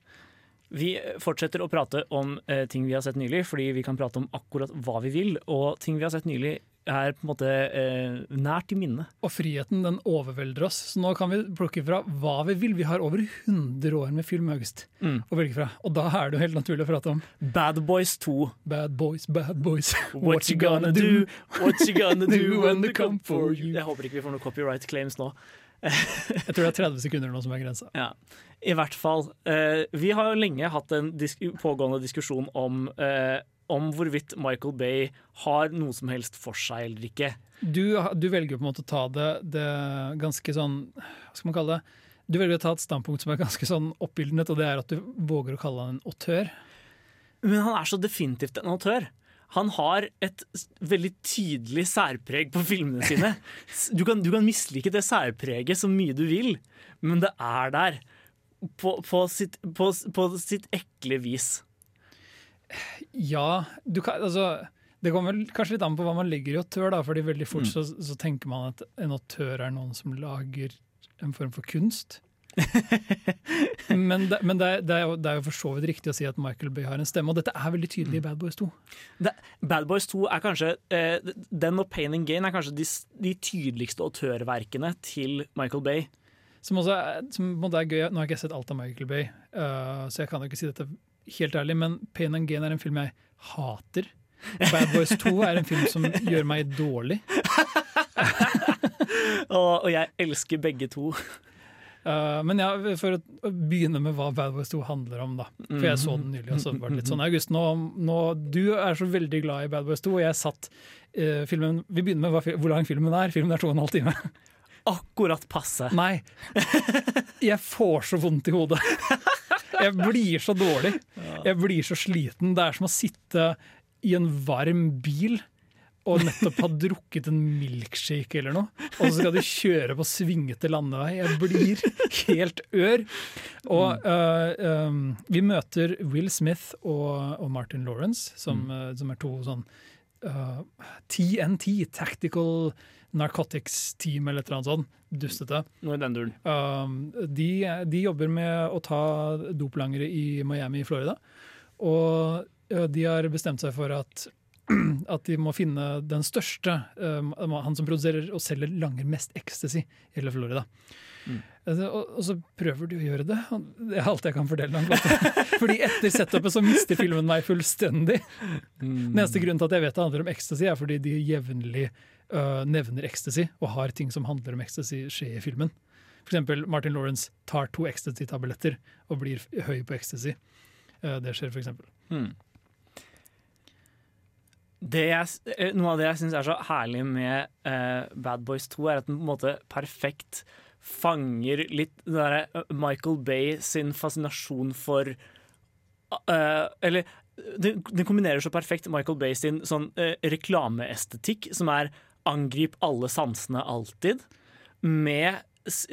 Vi fortsetter å prate om eh, ting vi har sett nylig, fordi vi kan prate om akkurat hva vi vil. Og ting vi har sett nylig er på en måte eh, nært i minnet. Og friheten den overvelder oss. Så nå kan vi plukke fra hva vi vil. Vi har over 100 år med film august Mm. å velge fra. Og da er det jo helt naturlig å prate om Bad Boys 2. Bad boys, bad boys. What you gonna do? What you gonna do when they come for you? Jeg håper ikke vi får noen copyright claims nå. Jeg tror det er 30 sekunder nå som er grensa. Ja. I hvert fall. Eh, vi har jo lenge hatt en disk pågående diskusjon om, eh, om hvorvidt Michael Bay har noe som helst for seg eller ikke. Du, du velger på en måte å ta det, det ganske sånn Hva skal man kalle det? Du velger å ta et standpunkt som er ganske sånn oppildnet, og det er at du våger å kalle han en autør. Men han er så definitivt en autør. Han har et veldig tydelig særpreg på filmene sine. Du kan, du kan mislike det særpreget så mye du vil, men det er der. På, på, sitt, på, på sitt ekle vis. Ja, du kan, altså det kommer vel kanskje litt an på hva man legger i autør, da, fordi veldig fort så, så tenker man at en autør er noen som lager en form for kunst. men det, men det, er, det, er jo, det er jo for så vidt riktig å si at Michael Bay har en stemme, og dette er veldig tydelig i Bad Boys 2. Det, Bad Boys 2 er kanskje eh, Den og Pain and Gain er kanskje de, de tydeligste autørverkene til Michael Bay. Som også er, som er gøy. Nå har jeg ikke sett alt av Michael Bay, uh, så jeg kan jo ikke si dette helt ærlig, men Pain and Gain er en film jeg hater. Bad Boys 2 er en film som gjør meg dårlig. Og, og jeg elsker begge to. Uh, men ja, for å begynne med hva Bad Boys 2 handler om, da. For jeg så den nylig, og så var det litt sånn August, nå, nå, du er så veldig glad i Bad Boys 2, og jeg satt uh, filmen Vi begynner med hva, hvor lang filmen er. Filmen er to og en halv time. Akkurat passe. Nei. Jeg får så vondt i hodet. Jeg blir så dårlig. Jeg blir så sliten. Det er som å sitte i en varm bil og nettopp ha drukket en milkshake eller noe, og så skal du kjøre på svingete landevei. Jeg blir helt ør. Og uh, um, vi møter Will Smith og, og Martin Lawrence, som, øh, som er to sånn uh, TNT, Tactical Narcotics Team eller et eller annet sånt. Dustete. Noe i den duren. Um, de, de jobber med å ta doplangere i Miami i Florida. Og de har bestemt seg for at, at de må finne den største, um, han som produserer og selger langer mest ecstasy i hele Florida. Mm. Og, og så prøver de å gjøre det. Det er alt jeg kan fortelle om. Fordi etter setupet så mister filmen meg fullstendig. Den eneste grunnen til at jeg vet det handler om ecstasy, er fordi de jevnlig øh, nevner ecstasy, og har ting som handler om ecstasy skje i filmen. For eksempel Martin Lawrence tar to ecstasy-tabletter og blir høy på ecstasy. Uh, det skjer, for eksempel. Det jeg, eh, noe av det jeg syns er så herlig med uh, Bad Boys 2, er at den på en måte perfekt fanger litt eh, Michael Bay sin fascinasjon for uh, Eller den kombinerer så perfekt Michael Bay sin sånn uh, reklameestetikk, som er angrip alle sansene alltid, med,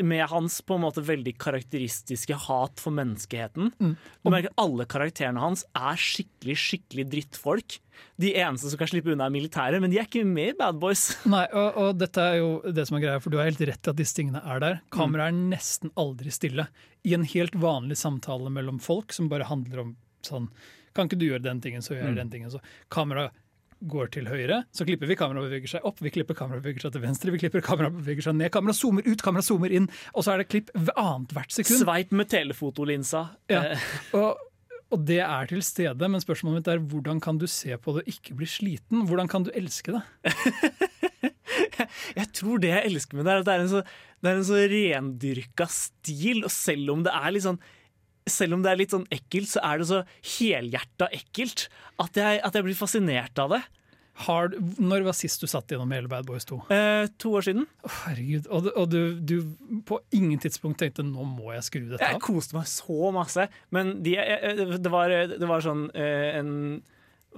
med hans på en måte veldig karakteristiske hat for menneskeheten. Du merker Alle karakterene hans er skikkelig skikkelig drittfolk. De eneste som kan slippe unna, er militæret, men de er ikke med i Bad Boys. Nei, og, og dette er jo det som er greia, for du har helt rett i at disse tingene er der. Kameraet er nesten aldri stille. I en helt vanlig samtale mellom folk som bare handler om sånn Kan ikke du gjøre den tingen, så gjør jeg Mm. den tingen. Så kameraet går til høyre, så klipper vi, kameraet beveger seg opp, vi klipper kameraet beveger seg til venstre, vi klipper kameraet beveger seg ned, kameraet zoomer ut, kameraet zoomer inn, og så er det klipp annethvert sekund. Sveip med telefotolinsa. Ja. Eh, Og, og det er til stede, men spørsmålet mitt er hvordan kan du se på det og ikke bli sliten? Hvordan kan du elske det? Jeg tror det jeg elsker med det, er at det er en så, det er en så rendyrka stil, og selv om det er litt sånn selv om det er litt sånn ekkelt, så er det så helhjerta ekkelt at jeg, at jeg blir fascinert av det. Hard. når var sist du satt gjennom hele Bad Boys 2? Eh, to år siden. Å, herregud, Og, og du, du på ingen tidspunkt tenkte 'nå må jeg skru dette Jeg koste meg så masse. Men de, jeg- jeg- det, var, det var sånn eh, en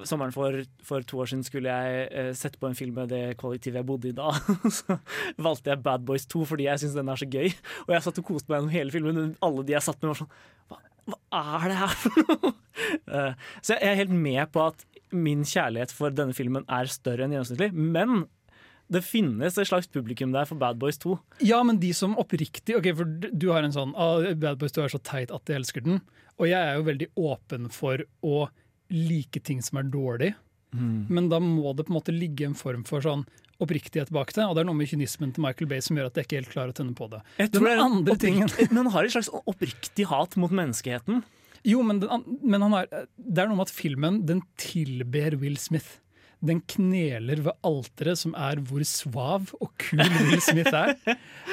Sommeren for, for to år siden skulle jeg eh, sette på en film med det kollektivet jeg bodde i da. Så valgte jeg Bad Boys 2 fordi jeg syns den er så gøy. Og jeg satt og koste meg gjennom hele filmen. men Alle de jeg satt med, var sånn Hva, hva er det her for noe? uh, så jeg er helt med på at min kjærlighet for denne filmen er større enn gjennomsnittlig. Men det finnes et slags publikum der for Bad Boys 2. Ja, men de som oppriktig Ok, for du- har en sånn ah, Bad Boys 2 er så teit at jeg elsker den. Og jeg er jo veldig åpen for å like ting som er dårlig. Men da må det på en måte ligge en form for sånn oppriktighet bak det. Og det er noe med kynismen til Michael Bay som gjør at jeg ikke helt klarer å tenne på det. Jeg tror det er andre tingen Men han har et slags oppriktig hat mot menneskeheten. Jo, men, den, men han har, det er noe med at filmen den tilber Will Smith. Den kneler ved alteret som er hvor svav og kul Will Smith er.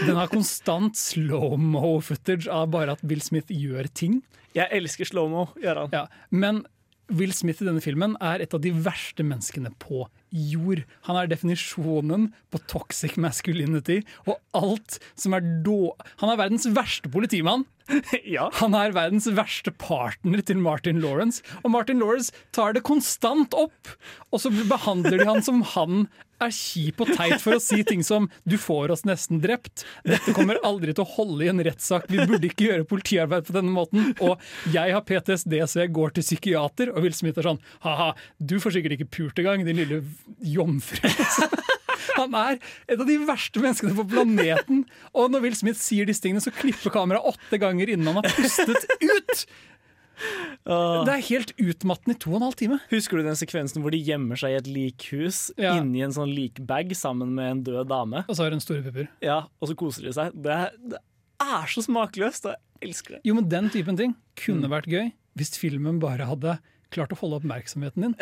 Den har konstant slow-mo-footage av bare at Will Smith gjør ting. Jeg elsker slow-mo, gjør han. Ja, men Will Smith i denne filmen er et av de verste menneskene på jord. Han er definisjonen på toxic masculinity og alt som er då... Han er verdens verste politimann. Ja. Han er verdens verste partner til Martin Lawrence, og Martin Lawrence tar det konstant opp! Og så behandler de han som han er kjip og teit for å si ting som 'du får oss nesten drept', 'dette kommer aldri til å holde i en rettssak', 'vi burde ikke gjøre politiarbeid på denne måten', og 'jeg har PTSD, så jeg går til psykiater', og Will Smith er sånn 'ha-ha, du får sikkert ikke pult engang, din lille jomfru'. Han er et av de verste menneskene på planeten. Og når Will Smith sier disse tingene, så klipper kameraet åtte ganger innen han har pustet ut! Det er helt utmattende i to og en halv time. Husker du den sekvensen hvor de gjemmer seg i et likhus Ja. inni en sånn likbag sammen med en død dame? Og så har hun store pupper. Ja, Og så koser de seg. Det, er- det er så smakløst, og jeg elsker det. Jo, men den typen ting kunne vært gøy hvis filmen bare hadde klart å holde oppmerksomheten din.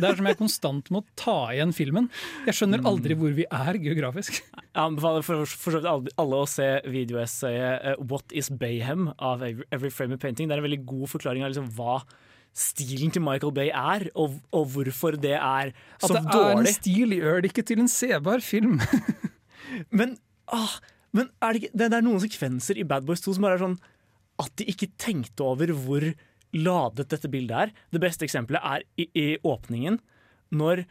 Det er som jeg konstant må ta igjen filmen. Jeg skjønner aldri hvor vi er geografisk. Jeg anbefaler for, for så vidt alle, å se videoessayet eh, 'What is Bayhem' av Every Frame of Painting. Det er en veldig god forklaring av liksom hva stilen til Michael Bay er, og, og hvorfor det er så dårlig. At det er en stil gjør det ikke til en sebar film. Men, ah, men er det, ikke, det, det er noen sekvenser i Bad Boys 2 som bare er sånn at de ikke tenkte over hvor ladet dette bildet er. Det beste eksempelet er i, i åpningen, når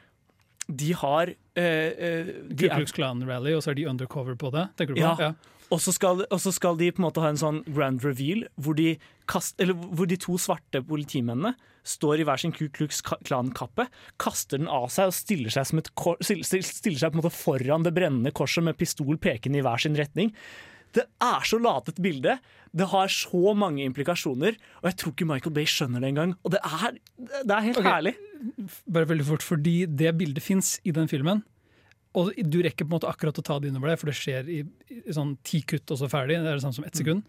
de har eh, eh, de Klux Klan Rally, og så er de undercover på det. Tenker du på Ja. Og så skal, og så skal de på en måte ha en sånn grand reveal hvor de, kast, eller hvor de to svarte politimennene står i hver sin Ku Klux Klan-kappe, kaster den av seg og stiller seg, som et kor, stiller, stiller seg foran det brennende korset med pistol pekende i hver sin retning. Det er så latet bilde. Det har så mange implikasjoner, og jeg tror ikke Michael Bay skjønner det engang. Og det er, det er helt okay. herlig. Bare veldig fort, fordi det bildet fins i den filmen. Og du rekker på en måte akkurat å ta det innover deg, for det skjer i, i sånn ti kutt, og så ferdig. Det er det samme som ett sekund.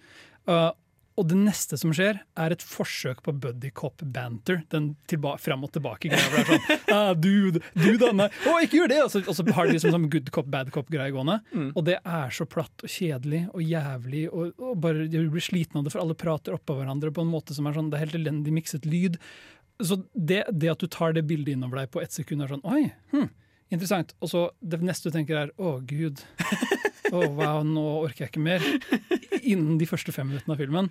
Uh, og det neste som skjer, er et forsøk på buddy cop banter. Den fram og tilbake greia. hvor det er sånn, ah, dude, du da, nei, å, ikke gjør det! Og så, og så har de liksom sånn good cop, bad cop-greie gående. Og det er så platt og kjedelig og jævlig, og, og bare du blir sliten av det, for alle prater oppå hverandre på en måte som er sånn, det er helt elendig mikset lyd. Så det, det at du tar det bildet innover deg på ett sekund, er sånn oi, hm, interessant. Og så det neste du tenker er å gud, å wow, nå orker jeg ikke mer. Innen de første fem minuttene av filmen.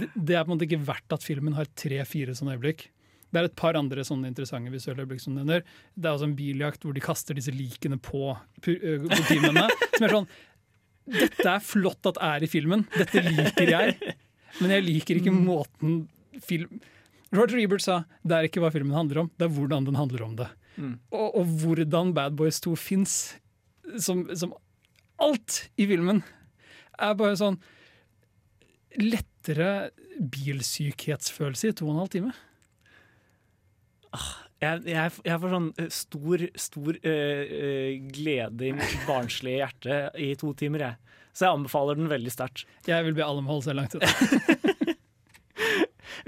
Det, det er på en måte ikke verdt at filmen har tre-fire sånne øyeblikk. Det er et par andre sånne interessante visuelle øyeblikk som nevner. Det er også en biljakt hvor de kaster disse likene på politimennene. Som er sånn Dette er flott at er i filmen. Dette liker jeg. Men jeg liker ikke måten film Roger Ebert sa det er ikke hva filmen handler om, det er hvordan den handler om det. Og, og hvordan Bad Boys 2 fins, som, som alt i filmen, er bare sånn lettere bilsykhetsfølelse i to og en halv time. Jeg, jeg, jeg får sånn eh, stor, stor øh, øh, glede i mitt barnslige hjerte i to timer, jeg. Så jeg anbefaler den veldig sterkt. Jeg vil be alle å holde seg langt unna.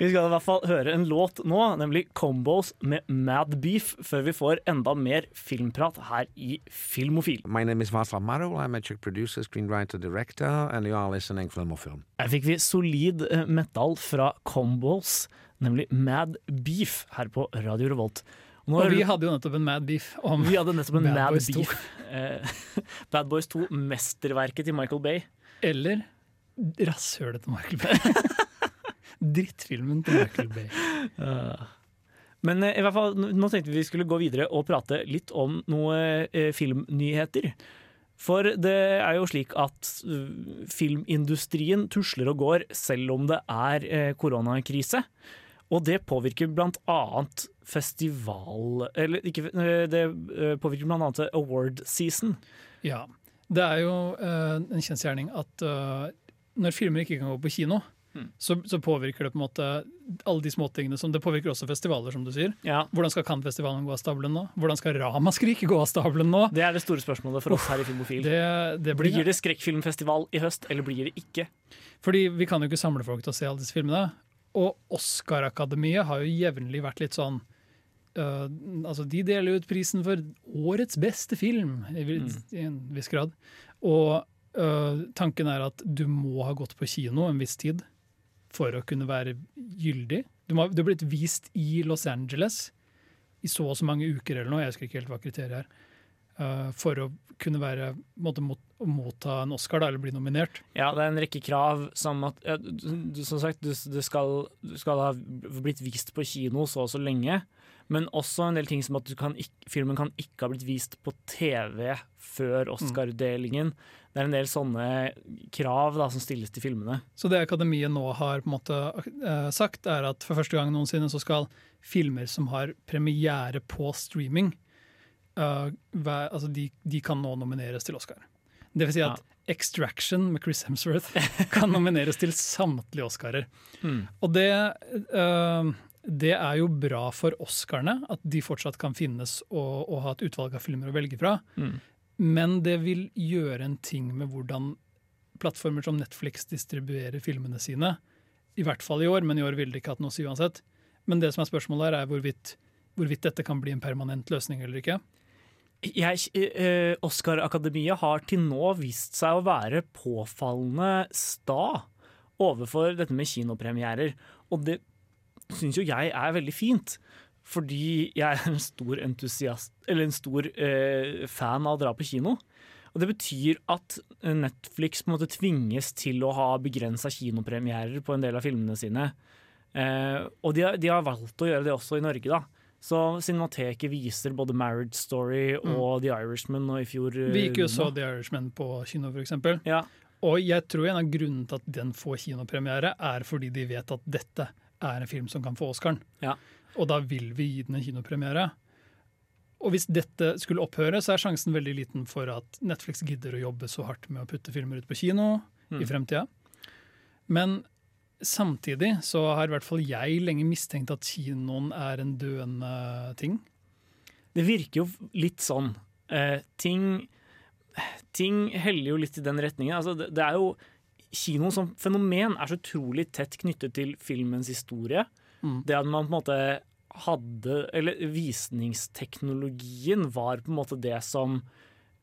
Vi skal i hvert fall høre en låt nå, nemlig Combos med Mad Beef, før vi får enda mer filmprat her i Filmofil. My name is Marou. I'm a Czech producer, screenwriter, director, and you are listening Film. Her fikk vi solid eh, metal fra Combos, nemlig Mad Beef, her på Radio Revolt. Nå Og vi hadde jo nettopp en Mad Beef om vi hadde nettopp en Bad Mad Boys Beef. Eh, Bad Boys 2, mesterverket til Michael Bay. Eller rasshølet til Michael Bay. Drittfilmen til Michael Bay. Uh, Men eh, i hvert fall, nå tenkte vi vi skulle gå videre og prate litt om noe eh, filmnyheter. For det er jo slik at uh, filmindustrien tusler og går selv om det er eh, koronakrise. Og det påvirker blant annet festival Eller ikke, eh, det eh, påvirker blant annet award season. Ja. Det er jo eh, en kjensgjerning at eh, når filmer ikke kan gå på kino, Mm. så, så påvirker det på en måte alle de småtingene som Det påvirker også festivaler, som du sier. Ja. Hvordan skal Cannes-festivalen gå av stabelen nå? Hvordan skal Ramaskrik gå av stabelen nå? Det er det store spørsmålet for oss her i Filmofil. Det, det blir, Blir det skrekkfilmfestival i høst, eller blir det ikke? Fordi vi kan jo ikke samle folk til å se alle disse filmene. Og Oscar-akademiet har jo jevnlig vært litt sånn øh, Altså, de deler ut prisen for årets beste film, i, mm. i en viss grad. Og øh, tanken er at du må ha gått på kino en viss tid for å kunne være gyldig. Du, må, du har blitt vist i Los Angeles i så og så mange uker eller noe, jeg husker ikke helt hva kriteriet er, uh, for å kunne være, måtte mot, motta en Oscar da, eller bli nominert. Ja, det er en rekke krav som at ja, du, Som sagt, du, du, skal, du skal ha blitt vist på kino så og så lenge. Men også en del ting som at du kan ikke, filmen kan ikke ha blitt vist på TV før Oscar-utdelingen. Det er en del sånne krav da, som stilles til filmene. Så det Akademiet nå har på en måte eh, sagt, er at for første gang noensinne så skal filmer som har premiere på streaming, uh, vær, altså de, de kan nå nomineres til Oscar. Det vil si at Extraction med Chris Hemsworth kan nomineres til samtlige Oscarer. Mm. Og det, uh, det er jo bra for Oscarene, at de fortsatt kan finnes og, og ha et utvalg av filmer å velge fra. Mm. Men det vil gjøre en ting med hvordan plattformer som Netflix distribuerer filmene sine. I hvert fall i år, men i år ville det ikke hatt noe å si uansett. Men det som er spørsmålet her, er hvorvidt, hvorvidt dette kan bli en permanent løsning eller ikke. Eh, Oscar-akademiet har til nå vist seg å være påfallende sta overfor dette med kinopremierer. Og det syns jo jeg er veldig fint. Fordi jeg er en stor entusiast Eller en stor eh, fan av å dra på kino. Og det betyr at Netflix på en måte tvinges til å ha begrensa kinopremierer på en del av filmene sine. Eh, og de har, de har valgt å gjøre det også i Norge, da. Så Cinemateket viser både Marriage Story og The Irishman og i fjor eh, Vi gikk jo og så. The Irishman på kino, f.eks. Ja. Og jeg tror en av grunnene til at den får kinopremiere, er fordi de vet at dette er en film som kan få Oscaren. Ja. Og da vil vi gi den en kinopremiere. Og hvis dette skulle opphøre, så er sjansen veldig liten for at Netflix gidder å jobbe så hardt med å putte filmer ut på kino Mm. i fremtida. Men samtidig så har i hvert fall jeg lenge mistenkt at kinoen er en døende ting. Det virker jo litt sånn. Eh, ting, ting heller jo litt i den retningen. Altså, det, det er jo Kinoen som fenomen er så utrolig tett knyttet til filmens historie. Mm. Det at man på en måte hadde Eller visningsteknologien var på en måte det som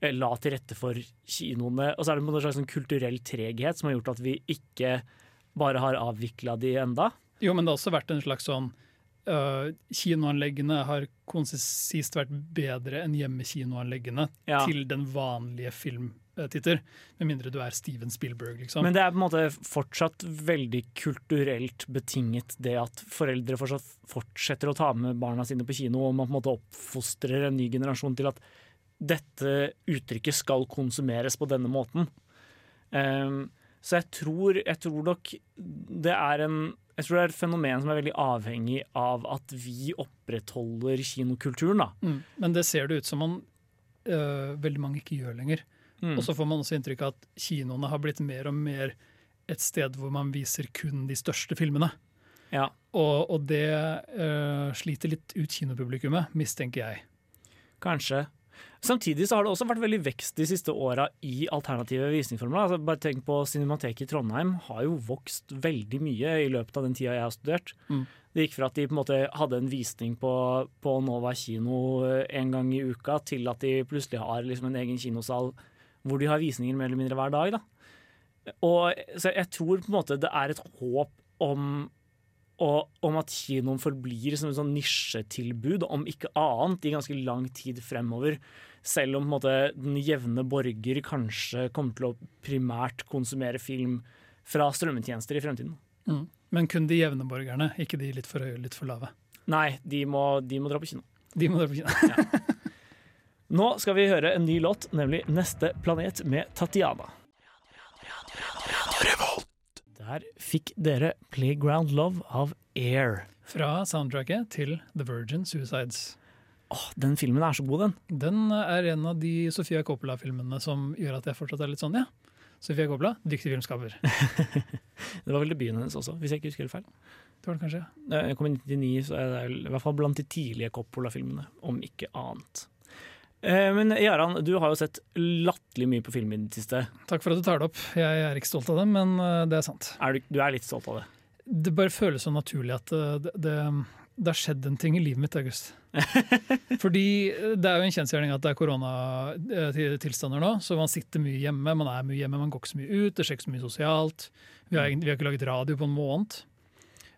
eh, la til rette for kinoene. Og så er det en slags sånn kulturell treghet som har gjort at vi ikke bare har avvikla de enda. Jo, men det har også vært en slags sånn uh, Kinoanleggene har konsist vært bedre enn hjemmekinoanleggene Ja. til den vanlige filmtitter. Med mindre du er Steven Spielberg, liksom. Men det er på en måte fortsatt veldig kulturelt betinget det at foreldre fortsatt fortsetter å ta med barna sine på kino, og man på en måte oppfostrer en ny generasjon til at dette uttrykket skal konsumeres på denne måten. Um, så jeg tror, jeg tror nok det er en jeg tror det er et fenomen som er veldig avhengig av at vi opprettholder kinokulturen. da. Mm. Men det ser det ut som man øh, veldig mange ikke gjør lenger. Mm. Og så får man også inntrykk av at kinoene har blitt mer og mer et sted hvor man viser kun de største filmene. Ja. Og, og det uh, sliter litt ut kinopublikummet, mistenker jeg. Kanskje. Samtidig så har det også vært veldig vekst de siste åra i alternative visningsformer. Altså bare tenk på Cinemateket i Trondheim har jo vokst veldig mye i løpet av den tida jeg har studert. Mm. Det gikk fra at de på en måte hadde en visning på, på Nova kino eh, en gang i uka, til at de plutselig har liksom en egen kinosal hvor de har visninger mer eller mindre hver dag. Da. Og så jeg tror på en måte det er et håp om og om at kinoen forblir som et sånn nisjetilbud, om ikke annet, i ganske lang tid fremover. Selv om på en måte, den jevne borger kanskje kommer til å primært konsumere film fra strømmetjenester i fremtiden. Mm. Men kun de jevne borgerne, ikke de litt for høye litt for lave. Nei, de må, de må dra på kino. De må dra på kino. Nå skal vi høre en ny låt, nemlig 'Neste planet' med Tatiana. Der fikk dere 'Playground Love' av Air. Fra soundtracket til The Virgin Suicides. Åh, den filmen er så god, den. Den er en av de Sofia Coppola-filmene som gjør at jeg fortsatt er litt sånn, ja. Sofia Coppola, dyktig filmskaper. Det var vel debuten hennes også, hvis jeg ikke husker helt feil. Det var det kanskje. Jeg kom i 99, så er det i hvert fall blant de tidlige Coppola-filmene, om ikke annet. Eh, Men Jaran, du har jo sett latterlig mye på film i det siste. Takk for at du tar det opp. Jeg er ikke stolt av det, men eh, det er sant. Er du, du er litt stolt av det? Det bare føles så naturlig at eh, det, det, det har skjedd en ting i livet mitt, August. Fordi det er jo en kjensgjerning at det er koronatilstander nå, så man sitter mye hjemme, man er mye hjemme, man går ikke så mye ut, det skjer ikke så mye sosialt. Vi har, vi har ikke laget radio på en måned.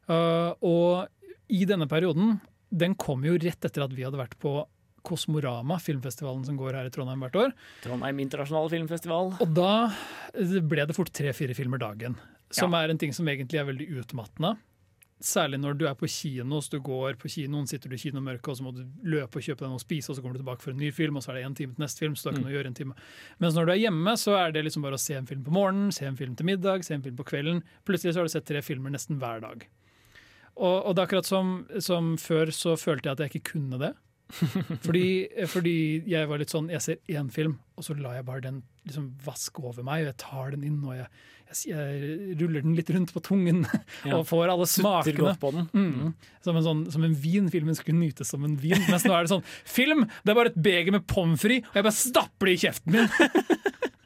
Uh, og i denne perioden, den kom jo rett etter at vi hadde vært på Kosmorama, filmfestivalen som går her i Trondheim hvert år. Trondheim internasjonale filmfestival. Og da ble det fort tre-fire filmer dagen, som er en ting som egentlig er veldig utmattende. Særlig når du er på kino, så du går på kinoen, sitter du i kinomørket, og så må du løpe og kjøpe deg noe å spise, og så kommer du tilbake for en ny film, og så er det én time til neste film, så da kan du gjøre en time. Mens når du er hjemme, så er det liksom bare å se en film på morgenen, se en film til middag, se en film på kvelden. Plutselig så har du sett tre filmer nesten hver dag. Og, og det er akkurat som, som før, så følte jeg at jeg ikke kunne det. Fordi, fordi jeg var litt sånn Jeg ser én film, og så lar jeg bare den liksom vaske over meg. Og jeg tar den inn, og jeg, jeg, jeg ruller den litt rundt på tungen. Ja. Og får alle smakene. på den. Mm. Som, en sånn, som en vin. Filmen skulle nytes som en vin. Mens nå er det sånn Film! Det er bare et beger med pommes frites, og jeg bare stapper det i kjeften min.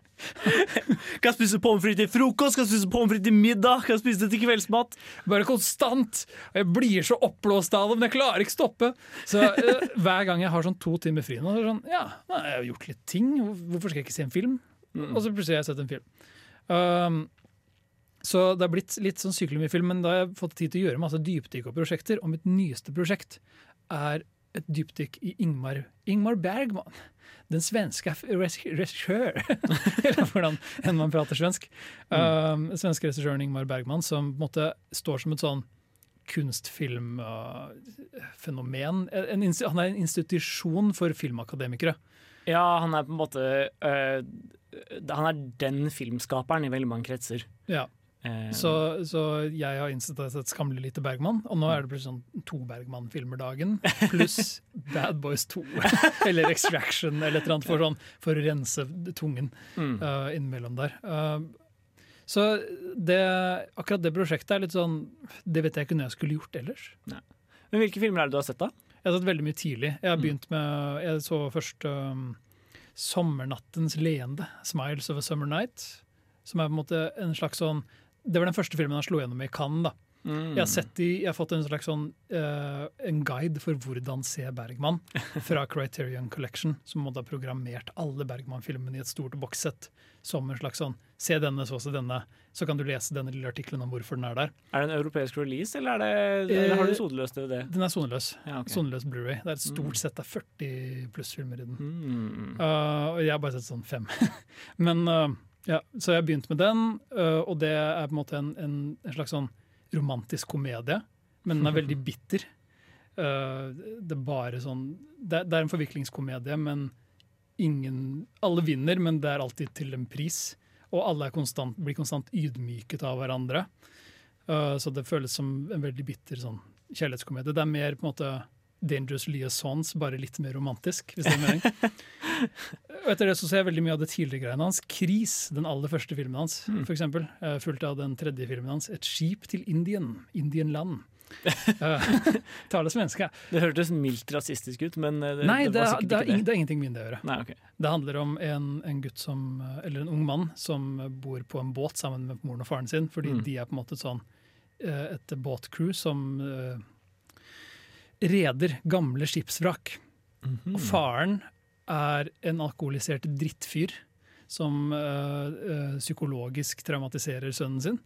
Kan spise pommes frites til frokost, kan spise pommes frites til middag, kan spise det til kveldsmat. Bare konstant. Og jeg blir så oppblåst av det, men jeg klarer ikke stoppe. Så uh, hver gang jeg har sånn to timer fri nå, så er det sånn Ja, jeg har gjort litt ting. Hvorfor skal jeg ikke se en film? Og så plutselig har jeg sett en film. Um, så det har blitt litt sånn sykelig mye film, men da har jeg fått tid til å gjøre masse dypdykk og prosjekter. Og mitt nyeste prosjekt er et dypdykk i Ingmar, Ingmar Bergman. Den svenske regissør Eller hvordan enn man prater svensk. Um, svenske regissøren Ingmar Bergman, som på en måte står som et sånn kunstfilmfenomen. Uh, han er en institusjon for filmakademikere. Ja, han er på en måte uh, Han er den filmskaperen i veldig mange kretser. Ja. Eh, Så, så jeg har innsett at jeg har sett skamlig lite Bergman, og nå er det plutselig sånn to Bergman-filmer dagen, pluss Bad Boys 2 eller Extraction eller et eller annet for, sånn, for å rense tungen uh, innimellom der. Uh, så det, akkurat det prosjektet er litt sånn Det vet jeg ikke når jeg skulle gjort ellers. Men hvilke filmer er det du har sett, da? Jeg har sett veldig mye tidlig. Jeg har Mm. begynt med Jeg så først um, 'Sommernattens leende', 'Smiles of a Summer Night', som er på en måte en slags sånn Det var den første filmen han slo gjennom i Cannes. da. Mm. Jeg har, sett i, jeg har fått en slags sånn uh, En guide for hvordan se Bergman fra Criterion Collection, som måtte ha programmert alle Bergman-filmene i et stort bokssett som en slags sånn Se denne, så se denne, så kan du lese denne lille artikkelen om hvorfor den er der. Er det en europeisk release, eller, er det, eller har du sodeløst DVD? Den er soneløs. Ja, okay. Soneløs Blu-ray. Det er et stort sett av 40 pluss-filmer i den. Mm. Uh, og jeg har bare sett sånn fem. Men uh, ja, Så jeg har begynt med den, uh, og det er på en måte en, en, en slags sånn romantisk komedie. Men den er veldig bitter. Uh, det er bare sånn Det, det er en forviklingskomedie, men ingen Alle vinner, men det er alltid til en pris. Og alle er konstant, blir konstant ydmyket av hverandre. Uh, så det føles som en veldig bitter sånn kjærlighetskomedie. Det er mer på en måte Dangerous Liaisons, bare litt mer romantisk, hvis det er mening. Og etter det så ser jeg veldig mye av det tidligere greiene hans. 'Kris', den aller første filmen hans, for eksempel. eh, Fulgt av den tredje filmen hans, 'Et skip til Indien'. Indienland. Uh, Tale svenske. Det hørtes mildt rasistisk ut, men eh, det, Nei, det det, sikkert det, er, ikke det. det er ingenting med det å gjøre. Nei, okay. Det handler om en, en gutt som, eller en ung mann som bor på en båt sammen med moren og faren sin, fordi Mm. de er på en måte sånn et båtcrew som uh, reder gamle skipsvrak. Mhm. Og faren er en alkoholisert drittfyr som eh, psykologisk traumatiserer sønnen sin.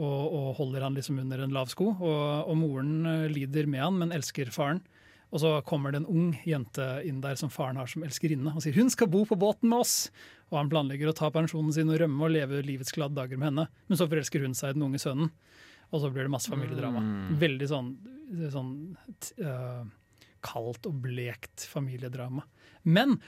Og, og holder han liksom under en lav sko. Og, og moren eh, lider med han, men elsker faren. Og så kommer det en ung jente inn der som faren har som elskerinne, og sier hun skal bo på båten med oss. Og han planlegger å ta pensjonen sin og rømme og leve livets glade dager med henne. Men så forelsker hun seg i den unge sønnen, og så blir det masse familiedrama. Mm. Veldig sånn, sånn øh, kaldt og blekt familiedrama. Men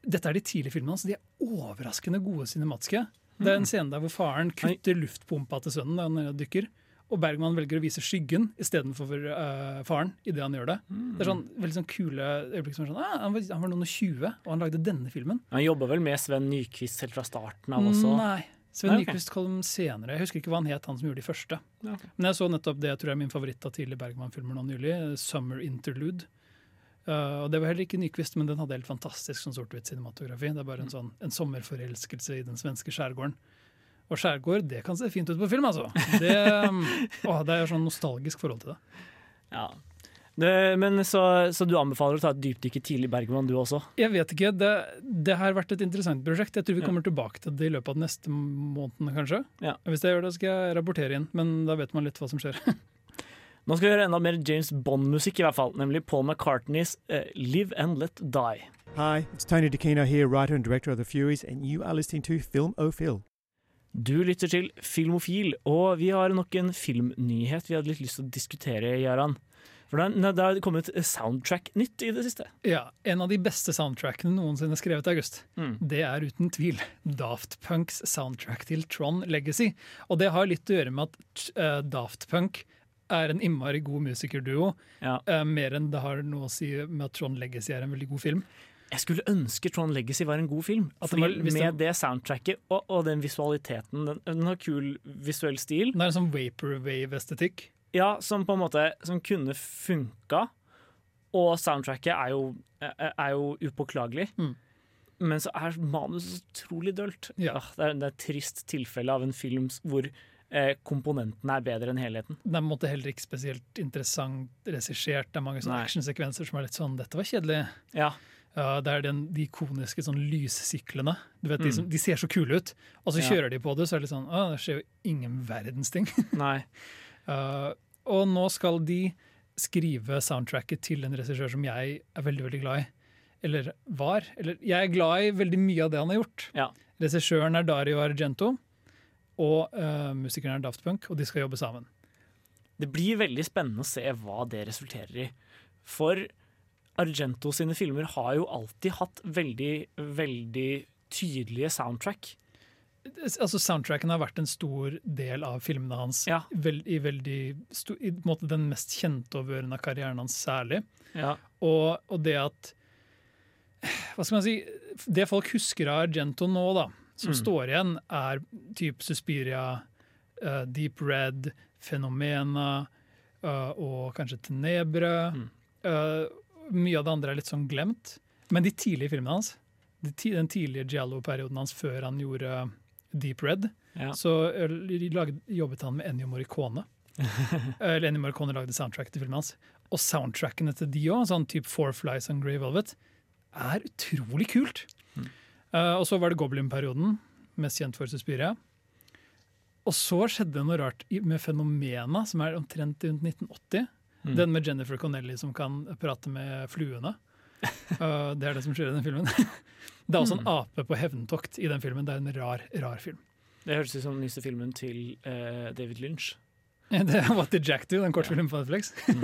dette er de tidlige filmene hans. De er overraskende gode cinematiske. Det er en scene der hvor faren kutter luftpumpa til sønnen da han dykker. og Bergman velger å vise skyggen istedenfor uh, faren idet han gjør det. Det er sånn veldig sånn kule øyeblikk som er sånn ah, han, var, han var noen og 20, og han lagde denne filmen. Han jobba vel med Sven Nykvist helt fra starten av også? Nei. Sven Nei, okay. Nyquist kom senere. Jeg husker ikke hva han het, han som gjorde de første. Okay. Men jeg så nettopp det jeg tror er min favoritt av tidlige Bergman-filmer nå nylig, 'Summer Interlude'. Uh, og Det var heller ikke Nyquist, men den hadde helt fantastisk sånn sort-hvitt cinematografi. Det er bare en, sånn, en sommerforelskelse i den svenske skjærgården. Og skjærgård det kan se fint ut på film, altså. Det, um, åh, det er sånn nostalgisk forhold til det. Ja. Det, men så, så du anbefaler å ta et dypdykk i tidlig Bergman, du også? Jeg vet ikke. Det, det har vært et interessant prosjekt. Jeg tror vi Ja. kommer tilbake til det i løpet av de neste måneden, kanskje. Ja. Hvis jeg gjør det, skal jeg rapportere inn, men da vet man litt hva som skjer. Nå skal vi høre enda mer James Bond-musikk, i hvert fall, nemlig Paul McCartneys uh, 'Live and Let Die'. Hi, it's Tony DeCino here, writer and director of The Furies, and you are listening to Film O Phil. Du lytter til Filmofil, og vi har nok en filmnyhet vi hadde litt lyst til å diskutere, Jaran. For det har- det kommet soundtrack-nytt i det siste. Ja, En av de beste soundtrackene noensinne skrevet i august. Mm. Det er uten tvil Daft Punks soundtrack til Tron Legacy. Og det har litt å gjøre med at eh, Daft Punk er en innmari god musikerduo. Ja. Uh, mer enn det har noe å si med at Tron Legacy er en veldig god film. Jeg skulle ønske Tron Legacy var en god film. Fordi var- Med det- det soundtracket og, og den visualiteten Den, den har kul visuell stil. Den er en sånn vaporwave-estetikk. Ja, som på en måte Som kunne funka. Og soundtracket er jo, er jo upåklagelig. Mm. Men så er manus utrolig dølt. Ja. Det, er, det er et trist tilfelle av en film hvor komponentene er bedre enn helheten. Den er på en måte heller ikke spesielt interessant regissert. Det er mange sånne actionsekvenser som er litt sånn 'dette var kjedelig'. Ja. Uh, det er den, de ikoniske sånn lyssyklene. Du vet, de, Mm. som, de ser så kule ut, og så Ja. kjører de på det, så er det litt sånn Å, det skjer jo ingen verdens ting. Nei. Uh, og nå skal de skrive soundtracket til en regissør som jeg er veldig veldig glad i. Eller var. Eller jeg er glad i veldig mye av det han har gjort. Ja. Regissøren er Dario Argento, og uh, musikeren er Daft Punk, og de skal jobbe sammen. Det blir veldig spennende å se hva det resulterer i. For Argento sine filmer har jo alltid hatt veldig, veldig tydelige soundtrack. Altså Soundtracken har vært en stor del av filmene hans. Ja. Vel, I veldig i måte den mest kjente og av karrieren hans særlig. Ja. Og, og det at Hva skal man si Det folk husker av Argento nå, da, som Mm. står igjen, er typ Suspiria, uh, Deep Red, Fenomena uh, og kanskje Tenebre. Mm. Uh, mye av det andre er litt sånn glemt. Men de tidlige filmene hans, de den tidlige Giallo-perioden hans før han gjorde Deep Red, Ja. så laget, jobbet han med Ennio Morricone. Eller Ennio Morricone lagde soundtrack til filmen hans. Og soundtrackene til de òg, sånn type Four Flies on Grey Velvet, er utrolig kult. Eh, og så var det Goblin-perioden, mest kjent for Suspiria. Og så skjedde noe rart med Fenomena, som er omtrent rundt 1980. Mm. Den med Jennifer Connelly som kan prate med fluene. Uh, det er det som skjer i den filmen. Det er også en Mm. ape på hevntokt i den filmen. Det er en rar, rar film. Det høres ut som den nyeste filmen til uh, David Lynch. Det er What Did Jack Do, den kortfilmen på Netflix. En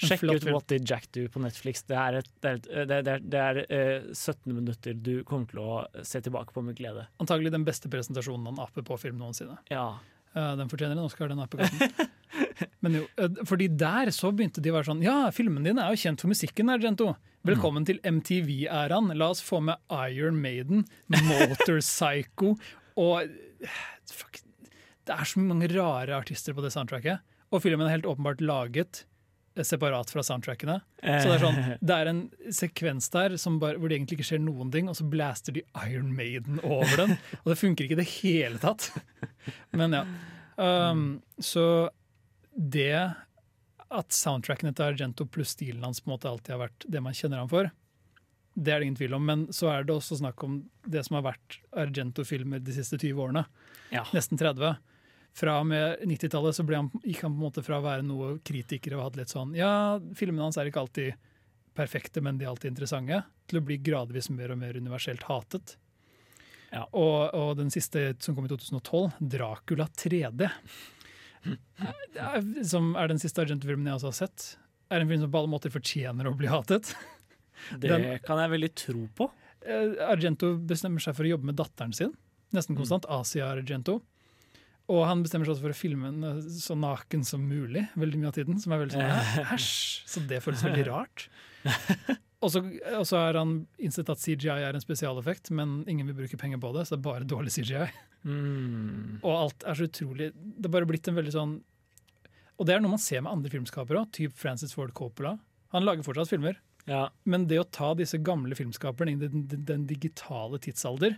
Sjekk ut. What Did Jack Do på Netflix. Det er, et, det er, et, det er, det er, eh, 17 minutter du kommer til å se tilbake på med glede. Antagelig den beste presentasjonen av en ape på film noensinne. Ja. Uh, den fortjener en Oscar, den apekatten. Men jo, eh, fordi der så begynte de å være sånn Ja, filmen din er jo kjent for musikken, Argento. Velkommen til MTV-æraen. La oss få med Iron Maiden, Motorpsycho og eh, fuck, Det er så mange rare artister på det soundtracket. Og filmen er helt åpenbart laget separat fra soundtrackene. Så det er sånn, det er en sekvens der som bare, hvor det egentlig ikke skjer noen ting, og så blaster de Iron Maiden over den. Og det funker ikke i det hele tatt. Men ja. Um, så det at soundtrackene til Argento pluss stilen hans på en måte alltid har vært det man kjenner ham for, det er det ingen tvil om. Men så er det også snakk om det som har vært Argento-filmer de siste 20 årene. Ja. Nesten 30. Fra og med 90-tallet så han, gikk han på en måte fra å være noe kritiker og hadde litt sånn Ja, filmene hans er ikke alltid perfekte, men de er alltid interessante, til å bli gradvis mer og mer universelt hatet. Ja. Og, og den siste som kom i 2012, 'Dracula 3D', er- som er den siste Argento-filmen jeg også har sett, er en film som på alle måter fortjener å bli hatet. Det Den- kan jeg veldig tro på. Eh, Argento bestemmer seg for å jobbe med datteren sin, nesten konstant, Asia Argento. Og han bestemmer seg også for å filme eh, så naken som mulig veldig mye av tiden. Som er veldig sånn "Hæ? Æsj! Så det føles veldig rart. Og så har han innsett at CGI er en spesialeffekt, men ingen vil bruke penger på det, så det er bare dårlig CGI. Mm. Og alt er så utrolig Det er bare blitt en veldig sånn Og det er noe man ser med andre filmskapere òg, typ Francis Ford Coppola. Han lager fortsatt filmer, Ja. men det å ta disse gamle filmskaperne inn i den, den, den digitale tidsalder,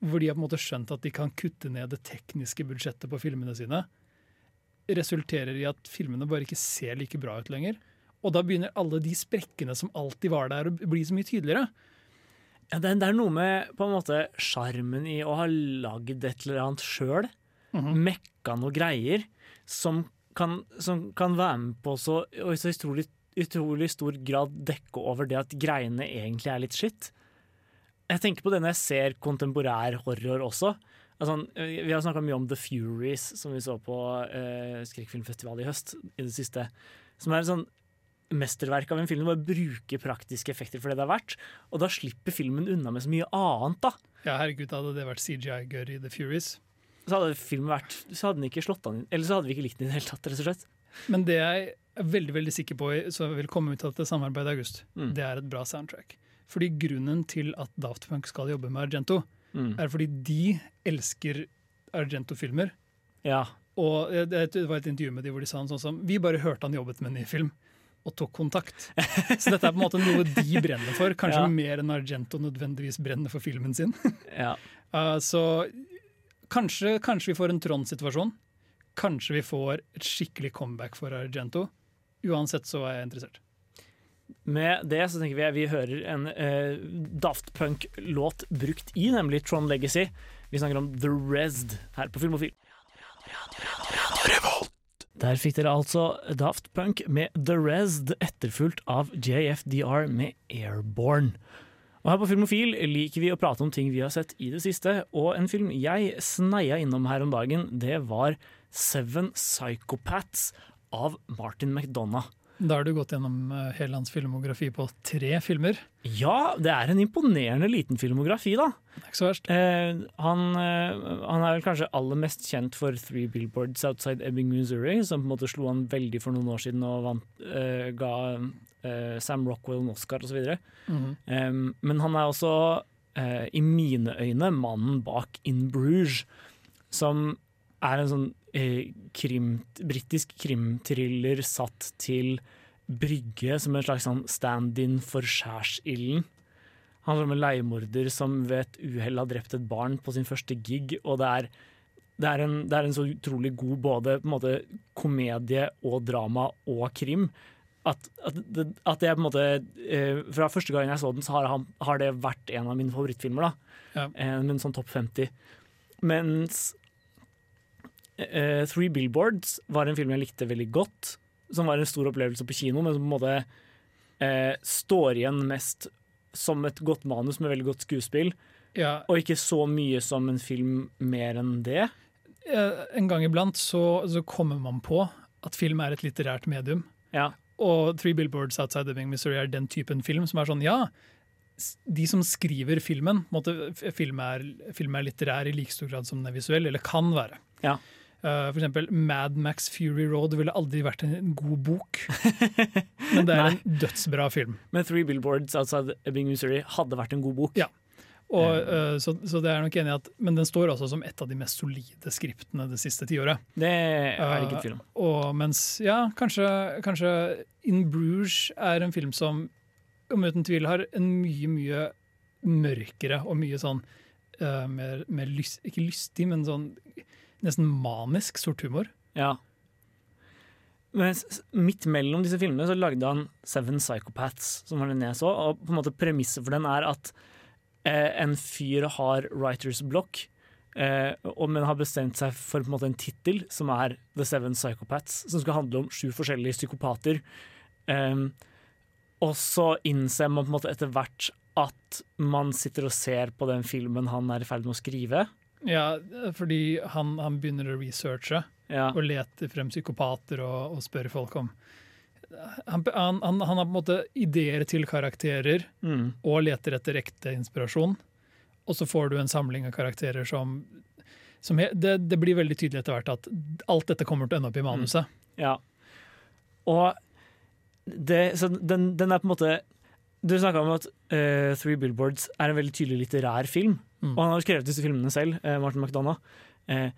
hvor de har på en måte skjønt at de kan kutte ned det tekniske budsjettet på filmene sine, resulterer i at filmene bare ikke ser like bra ut lenger. Og da begynner alle de sprekkene som alltid var der, å bli så mye tydeligere. Ja, det, er- noe med på en måte sjarmen i å ha lagd et eller annet sjøl. Mekka noe greier som kan, som kan være med på så, og i så utrolig, utrolig stor grad dekke over det at greiene egentlig er litt skitt. Jeg tenker på det når jeg ser kontemporær horror også. Altså, vi har snakka mye om The Furies, som vi så på uh, skrekkfilmfestival i høst. i det siste, Som er et sånn mesterverk av en film. Bare bruker praktiske effekter for det det er verdt. Og da slipper filmen unna med så mye annet, da. Ja, herregud, hadde det vært CGI-gørr i The Furies. Så hadde filmen vært Så hadde den ikke slått an Eller så hadde vi ikke likt den i det hele tatt, rett og slett. Men det jeg er veldig veldig sikker på som vil komme ut av dette samarbeidet i august, Mm. det er et bra soundtrack. Fordi grunnen til at Daft Punk skal jobbe med Argento, Mm. er fordi de elsker Argento-filmer. Ja. Og det var et intervju med de hvor de sa sånn som Vi bare hørte han jobbet med en ny film. Og tok kontakt. Så dette er på en måte noe de brenner for. Kanskje Ja. mer enn Argento nødvendigvis brenner for filmen sin. Ja. Uh, så kanskje, kanskje vi får en Trond-situasjon. Kanskje vi får et skikkelig comeback for Argento. Uansett så er jeg interessert. Med det så tenker vi at vi hører en eh, Daft Punk-låt brukt i, nemlig Tron Legacy. Vi snakker om The Resd her på Filmofil. Der fikk dere altså Daft Punk med The Resd, etterfulgt av JFDR med Airborne. Og her på Filmofil liker vi å prate om ting vi har sett i det siste, og en film jeg sneia innom her om dagen, det var Seven Psychopaths av Martin McDonagh. Da har du gått gjennom eh, hele hans filmografi på tre filmer. Ja, det er en imponerende liten filmografi, da. Det er ikke så verst. Eh, han, eh, han er vel kanskje aller mest kjent for Three Billboards Outside Ebbing, Missouri, som på en måte slo han veldig for noen år siden og vant, eh, ga eh, Sam Rockwell en Oscar osv. Mhm. Eh, men han er også, eh, i mine øyne, mannen bak In Bruges, som er en sånn eh, krim, britisk krimthriller satt til brygge som en slags sånn stand-in for skjærsilden. Han handler om en leiemorder som ved et uhell har drept et barn på sin første gig, og det er, det er, en, det er en så utrolig god både måte, komedie og drama og krim. At, at, det, at jeg på en måte eh, Fra første gang jeg så den, så har, han, har det vært en av mine favorittfilmer. da Ja. eh, Men sånn topp 50. Mens eh, Three Billboards var en film jeg likte veldig godt. Som var en stor opplevelse på kino, men som på en måte eh, står igjen mest som et godt manus med veldig godt skuespill. Ja, Og ikke så mye som en film mer enn det. eh, en gang iblant så, så kommer man på at film er et litterært medium. Ja. Og Three Billboards Outside Ebbing, Missouri er den typen film som er sånn, ja, de som skriver filmen, f- film, er, film er litterær i like stor grad som den er visuell, eller kan være. Ja. Eh, for eksempel Mad Max Fury Road ville aldri vært en god bok, men det er en dødsbra film. Men Three Billboards Outside Ebbing, Missouri hadde vært en god bok. Ja. Og, uh, så, så det er nok enig i at, Men den står også som et av de mest solide skriptene det siste tiåret. Det er det ikke et tvil om. Og mens, ja, kanskje, kanskje In Bruges er en film som om uten tvil har en mye, mye mørkere og mye sånn uh, mer, mer lyst, Ikke lystig, men sånn nesten manisk sort humor. Ja. Men midt mellom disse filmene så lagde han Seven Psychopaths, som var den jeg så. Og på en måte premisset for den er at eh, en fyr har writers block, eh, men har bestemt seg for på en måte en tittel som er The Seven Psychopaths, som skal handle om sju forskjellige psykopater. Eh, og så innser man på en måte etter hvert at man sitter og ser på den filmen han er i ferd med å skrive. Ja, fordi han, han begynner å researche Ja. og lete frem psykopater og, og spørre folk om han, han, han, har på en måte ideer til karakterer Mm. og leter etter ekte inspirasjon. Og så får du en samling av karakterer som Som det, det blir veldig tydelig etter hvert at alt dette kommer til å ende opp i manuset. Ja. Og det, så den, den er på en måte Du snakka om at uh, Three Billboards er en veldig tydelig litterær film. Mm. Og han har jo skrevet disse filmene selv, eh, Martin McDonagh. Eh,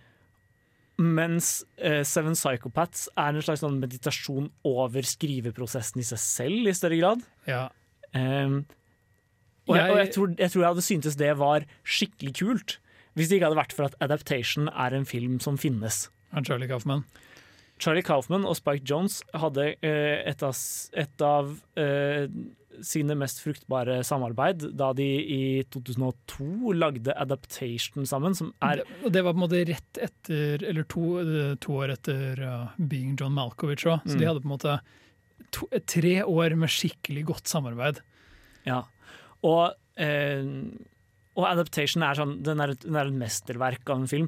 mens eh, Seven Psychopaths er en slags sånn meditasjon over skriveprosessen i seg selv, i større grad. Ja. Eh, og jeg, og jeg, tror, jeg tror jeg hadde syntes det var skikkelig kult hvis det ikke hadde vært for at Adaptation er en film som finnes. Av Charlie Kaufman. Charlie Kaufman og Spike Jones hadde eh, et av, et av eh, sine mest fruktbare samarbeid da de i 2002 lagde Adaptation sammen, som er Det, det var på en måte rett etter, eller to, eh, to år etter uh, Being John Malkovich òg. Så Mm. de hadde på en måte to, tre år med skikkelig godt samarbeid. Ja. Og, eh, og Adaptation er, sånn, den er, et, den er et mesterverk av en film.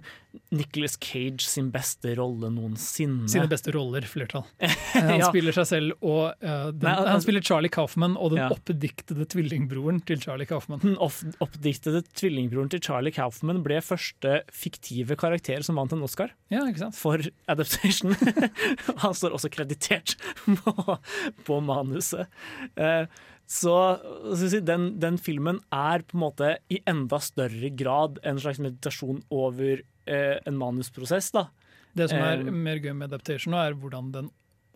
Nicholas Cage sin beste rolle noensinne. Sine beste roller, flertall. Han Ja. spiller seg selv og uh, den, Nei, han- Han spiller Charlie Kaufman og den Ja. oppdiktede tvillingbroren til Charlie Kaufman. Den opp, oppdiktede tvillingbroren til Charlie Kaufman ble første fiktive karakter som vant en Oscar Ja, ikke sant? for Adaptation. Han står også kreditert på, på manuset. Eh, så si, den, den filmen er på en måte i enda større grad en slags meditasjon over eh, en manusprosess. da. Det som er um, mer gøy med Adaptation, er hvordan den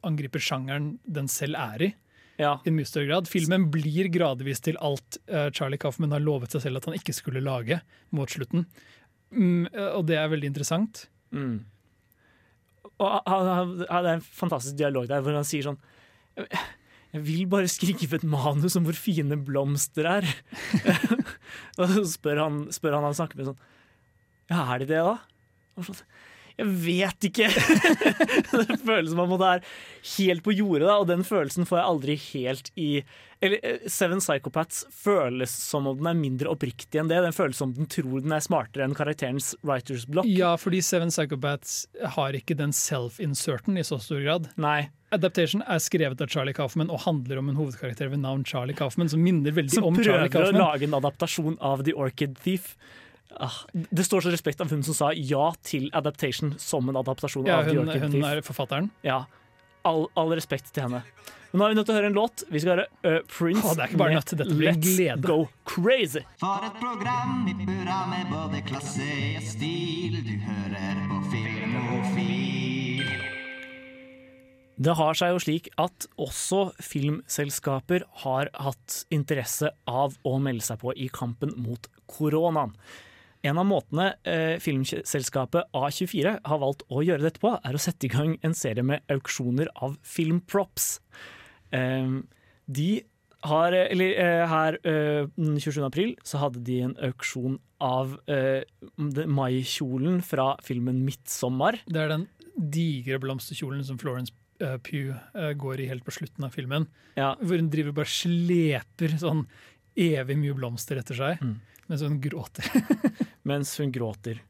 angriper sjangeren den selv er i. Ja. I en mye større grad. Filmen blir gradvis til alt uh, Charlie Kaufman har lovet seg selv at han ikke skulle lage mot slutten. Mm, og det er veldig interessant. Mm. Og han, han, han, det er en fantastisk dialog der hvor han sier sånn Jeg vil bare skrive et manus om hvor fine blomster er. og så spør han, spør han han snakker med sånn Ja, er de det, da? Og sånn, jeg vet ikke! det føles som om det er helt på jordet, og den følelsen får jeg aldri helt i Eller eh, Seven Psychopaths føles som om den er mindre oppriktig enn det. Den føles som om den tror den er smartere enn karakterens writers block. Ja, fordi Seven Psychopaths har ikke den self-inserten i så stor grad. Nei. Adaptation er skrevet av Charlie Kaufman og handler om en hovedkarakter ved navn Charlie Kaufman, som minner veldig Som om Charlie prøver å lage en adaptasjon av The Orchid Thief. Ah, det står så respekt av hun som sa ja til adaptation som en adaptasjon Ja, av hun, Orchid hun er forfatteren. Ja, all, all respekt til henne. Men nå er vi nødt til å høre en låt. Vi skal høre uh, Prince oh, det er ikke bare med nødt, dette blir Let's glede. Go Crazy. For et program i burra med både klasse og stil. Du hører på Filmofil. Det har seg jo slik at også filmselskaper har hatt interesse av å melde seg på i kampen mot koronaen. En av måtene eh, filmselskapet A24 har valgt å gjøre dette på, er å sette i gang en serie med auksjoner av filmprops. Eh, de har, eller eh, her eh, den 27. april så hadde de en auksjon av eh, maikjolen fra filmen 'Midtsommer'. Det er den digre blomsterkjolen som Florence eh, Pugh eh, går i helt på slutten av filmen. Ja. Hvor hun driver bare sleper sånn evig mye blomster etter seg, Mm. Mens hun gråter. mens hun gråter.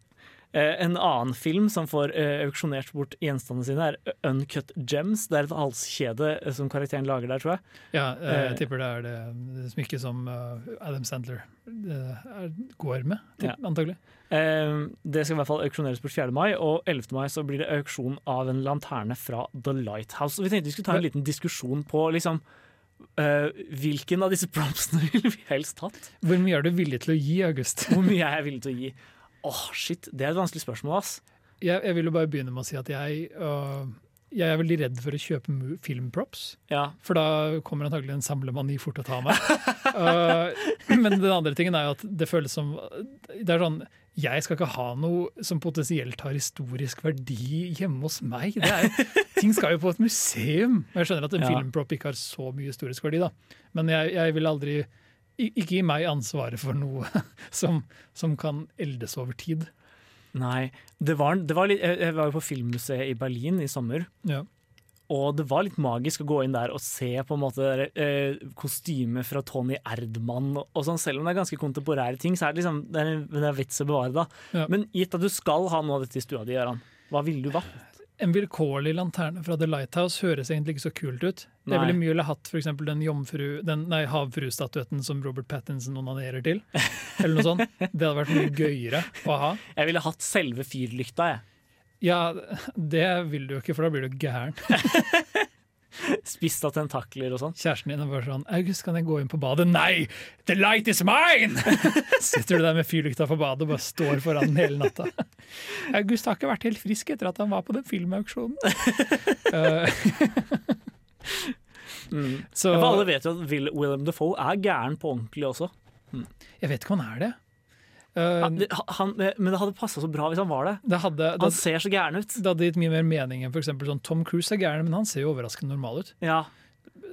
Eh, en annen film som får eh, auksjonert bort gjenstandene sine, er Uncut Gems. Det er et halskjede eh, som karakteren lager der, tror jeg. Ja, eh, Eh, jeg tipper det er det, det smykket som eh, Adam Sandler eh, er, går med, typ, Ja. antagelig. Eh, det skal i hvert fall auksjoneres bort 4. mai, og 11. mai så blir det auksjon av en lanterne fra The Lighthouse. Og vi tenkte vi skulle ta en liten diskusjon på liksom eh, hvilken av disse promsene ville vi helst hatt? Hvor mye er du villig til å gi, August? Hvor mye er jeg villig til å gi? Åh, shit, Det er et vanskelig spørsmål, ass. Jeg, jeg vil jo bare begynne med å si at jeg, øh, jeg er veldig redd for å kjøpe filmprops. Ja. For da kommer antagelig en samlemani fort og å ta meg. Uh, men den andre tingen er jo at det føles som Det er sånn Jeg skal ikke ha noe som potensielt har historisk verdi hjemme hos meg. Det er, ting skal jo på et museum. Og jeg skjønner at en Ja. filmprop ikke har så mye historisk verdi, da. Men jeg, jeg vil aldri Ikke gi meg ansvaret for noe som, som kan eldes over tid. Nei. Det var, det var litt, jeg var jo på Filmmuseet i Berlin i sommer. Ja. Og det var litt magisk å gå inn der og se på en måte eh, kostyme fra Tony Erdmann. Og, og sånn, selv om det er ganske kontemporære ting, så er det liksom det er, det er vits å bevare. da. Ja. Men gitt at du skal ha noe av dette i stua di, Gøran, hva ville du valgt? En vilkårlig lanterne fra The Lighthouse høres egentlig ikke så kult ut. Jeg Nei. ville mye heller hatt eksempel den, jomfru, den nei, havfruestatuetten som Robert Pattinson onanerer til. Eller noe sånt. Det hadde vært mye gøyere å ha. Jeg ville hatt selve fyrlykta, jeg. Ja, det vil du jo ikke, for da blir du gæren. Spist av tentakler og sånn. Kjæresten din er bare sånn 'August, kan jeg gå inn på badet?' Nei! The light is mine! Sitter du der med fyrlykta på badet og bare står foran den hele natta. August har ikke vært helt frisk etter at han var på den filmauksjonen. Eh, Mm. Så- ja, alle vet jo at Will Willem Dafoe er gæren på ordentlig også. Jeg vet ikke om han er det. Eh, Han, han, men det hadde passa så bra hvis han var det. det hadde, Han ser så gæren ut. det hadde gitt mye mer mening enn for eksempel sånn Tom Cruise er gæren, men han ser jo overraskende normal ut. Ja.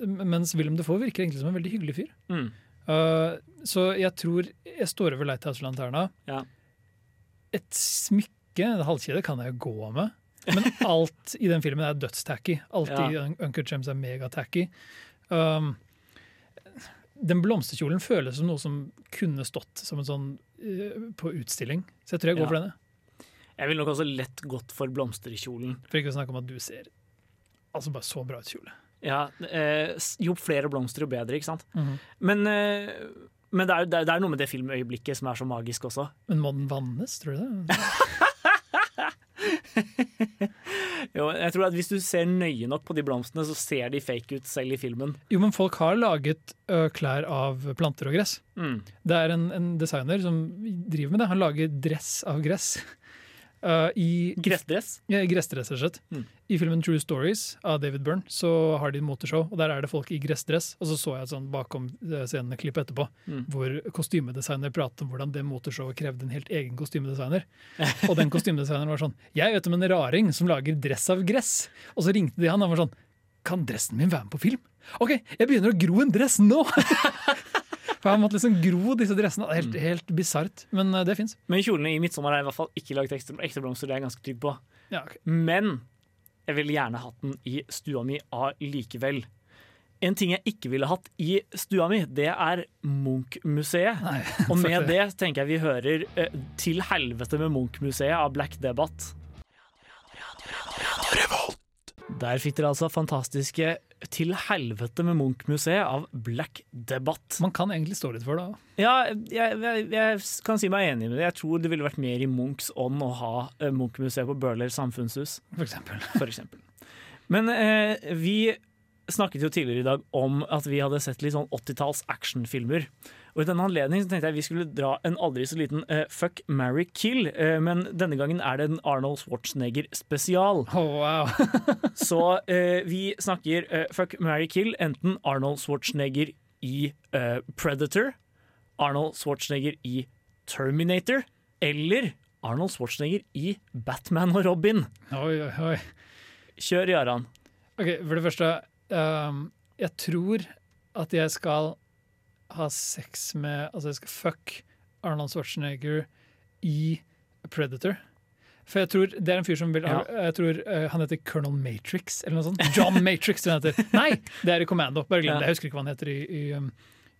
Mens Willem Defoe virker egentlig som en veldig hyggelig fyr. Mm. Uh, så jeg tror jeg står over Lighthouse-lanterna. Ja. Et smykke, en halskjede, kan jeg jo gå med. Men alt i den filmen er dødstacky. Alt i Ja. Un- Uncle James er megatacky. Um, den blomsterkjolen føles som noe som kunne stått som en sånn eh, på utstilling. Så jeg tror jeg går Ja. for denne. Jeg ville nok også lett gått for blomsterkjolen. For ikke å snakke om at du ser altså bare så bra ut kjole. Ja, eh, jo flere blomster, jo bedre, ikke sant? Mhm. Men, eh, men det, er, det er noe med det filmøyeblikket som er så magisk også. Men må den vannes, tror du det? Jo, jeg tror at Hvis du ser nøye nok på de blomstene, så ser de fake ut selv i filmen. Jo, men folk har laget ø, klær av planter og gress. Mm. Det er en, en designer som driver med det. Han lager dress av gress. Uh, i, Gressdress? Ja, gressdress, rett. Mm. I filmen True Stories av David Byrne så har de moteshow, og der er det folk i gressdress. Og så så jeg et sånn bakom eh, scenene-klipp etterpå, Mm. hvor kostymedesigner pratet om hvordan det moteshowet krevde en helt egen kostymedesigner. Og den kostymedesigneren var sånn Jeg vet om en raring som lager dress av gress. Og så ringte de han og var sånn Kan dressen min være med på film? OK, jeg begynner å gro en dress nå! For han måtte liksom gro disse dressene. Er Helt, helt bisart, men eh, det fins. Men kjolene i 'Midtsommer' er i hvert fall ikke laget ekte, ekte blomster. Det er jeg ganske trygg på. Ja, okay. Men jeg ville gjerne hatt den i stua mi allikevel. En ting jeg ikke ville hatt i stua mi, det er Munch-museet. Og med det tenker jeg vi hører uh, 'Til helvete med Munch-museet' av Black Debate. Der fikk dere altså fantastiske 'Til helvete med Munch-museet' av Black Debatt. Man kan egentlig stå litt for det. Ja, jeg, jeg, jeg kan si meg enig med det. Jeg tror det ville vært mer i Munchs ånd å ha eh, Munch-museet på Bøhler samfunnshus. For eksempel. For eksempel. Men eh, vi snakket jo tidligere i dag om at vi hadde sett litt sånn 80-talls actionfilmer. Og I denne anledning tenkte jeg vi skulle dra en aldri så liten uh, fuck, marry, kill. Uh, men denne gangen er det en Arnold Schwarzenegger-spesial. så uh, vi snakker fuck, marry, kill. Enten Arnold Schwarzenegger i Predator, Arnold Schwarzenegger i Terminator, eller Arnold Schwarzenegger i Batman og Robin. Oi, oi, oi. Kjør, Jaran. Ok, For det første, um, jeg tror at jeg skal ha sex med Altså, jeg skal fuck Arnold Schwarzenegger i Predator. For jeg tror det er en fyr som vil Ja. Jeg tror uh, han heter Colonel Matrix, eller noe sånt. John Matrix, tror jeg han heter. Nei, det er i Commando. Bare glem det. Jeg husker ikke hva han heter i, i, um,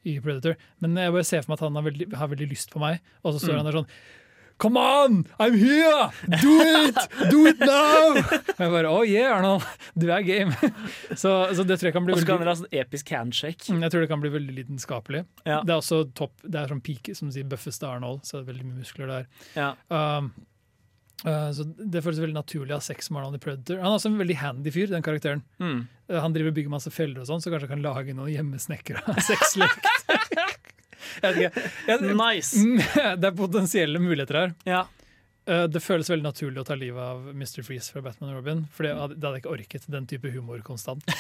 i Predator. Men jeg bare ser for meg at han har veldig, har veldig lyst på meg, og så står Mm. han der sånn Come on! I'm here! Do it! Do it now! Jeg bare, oh yeah, Arnold, du er game. Så, så det tror jeg kan bli Og så kan dere ha sånn episk handshake. Mm, Jeg tror det kan bli veldig lidenskapelig. Ja. Det er også topp, det er sånn peak, som sier bøffeste Arnold, så det er veldig mye muskler der. Ja. Um, uh, så Det føles veldig naturlig å ha sex med Arnold i Predator. Han er også en veldig handy fyr, den karakteren. Mm. Uh, han driver og bygger masse feller og sånn, så kanskje han kan lage noen hjemmesnekra sexlek. Jeg vet ikke. Jeg- Nice. Mm, Det er potensielle muligheter her. Ja. Uh, Det føles veldig naturlig å ta livet av Mr. Freeze fra Batman og Robin. For det hadde, jeg ikke orket, den type humor konstant.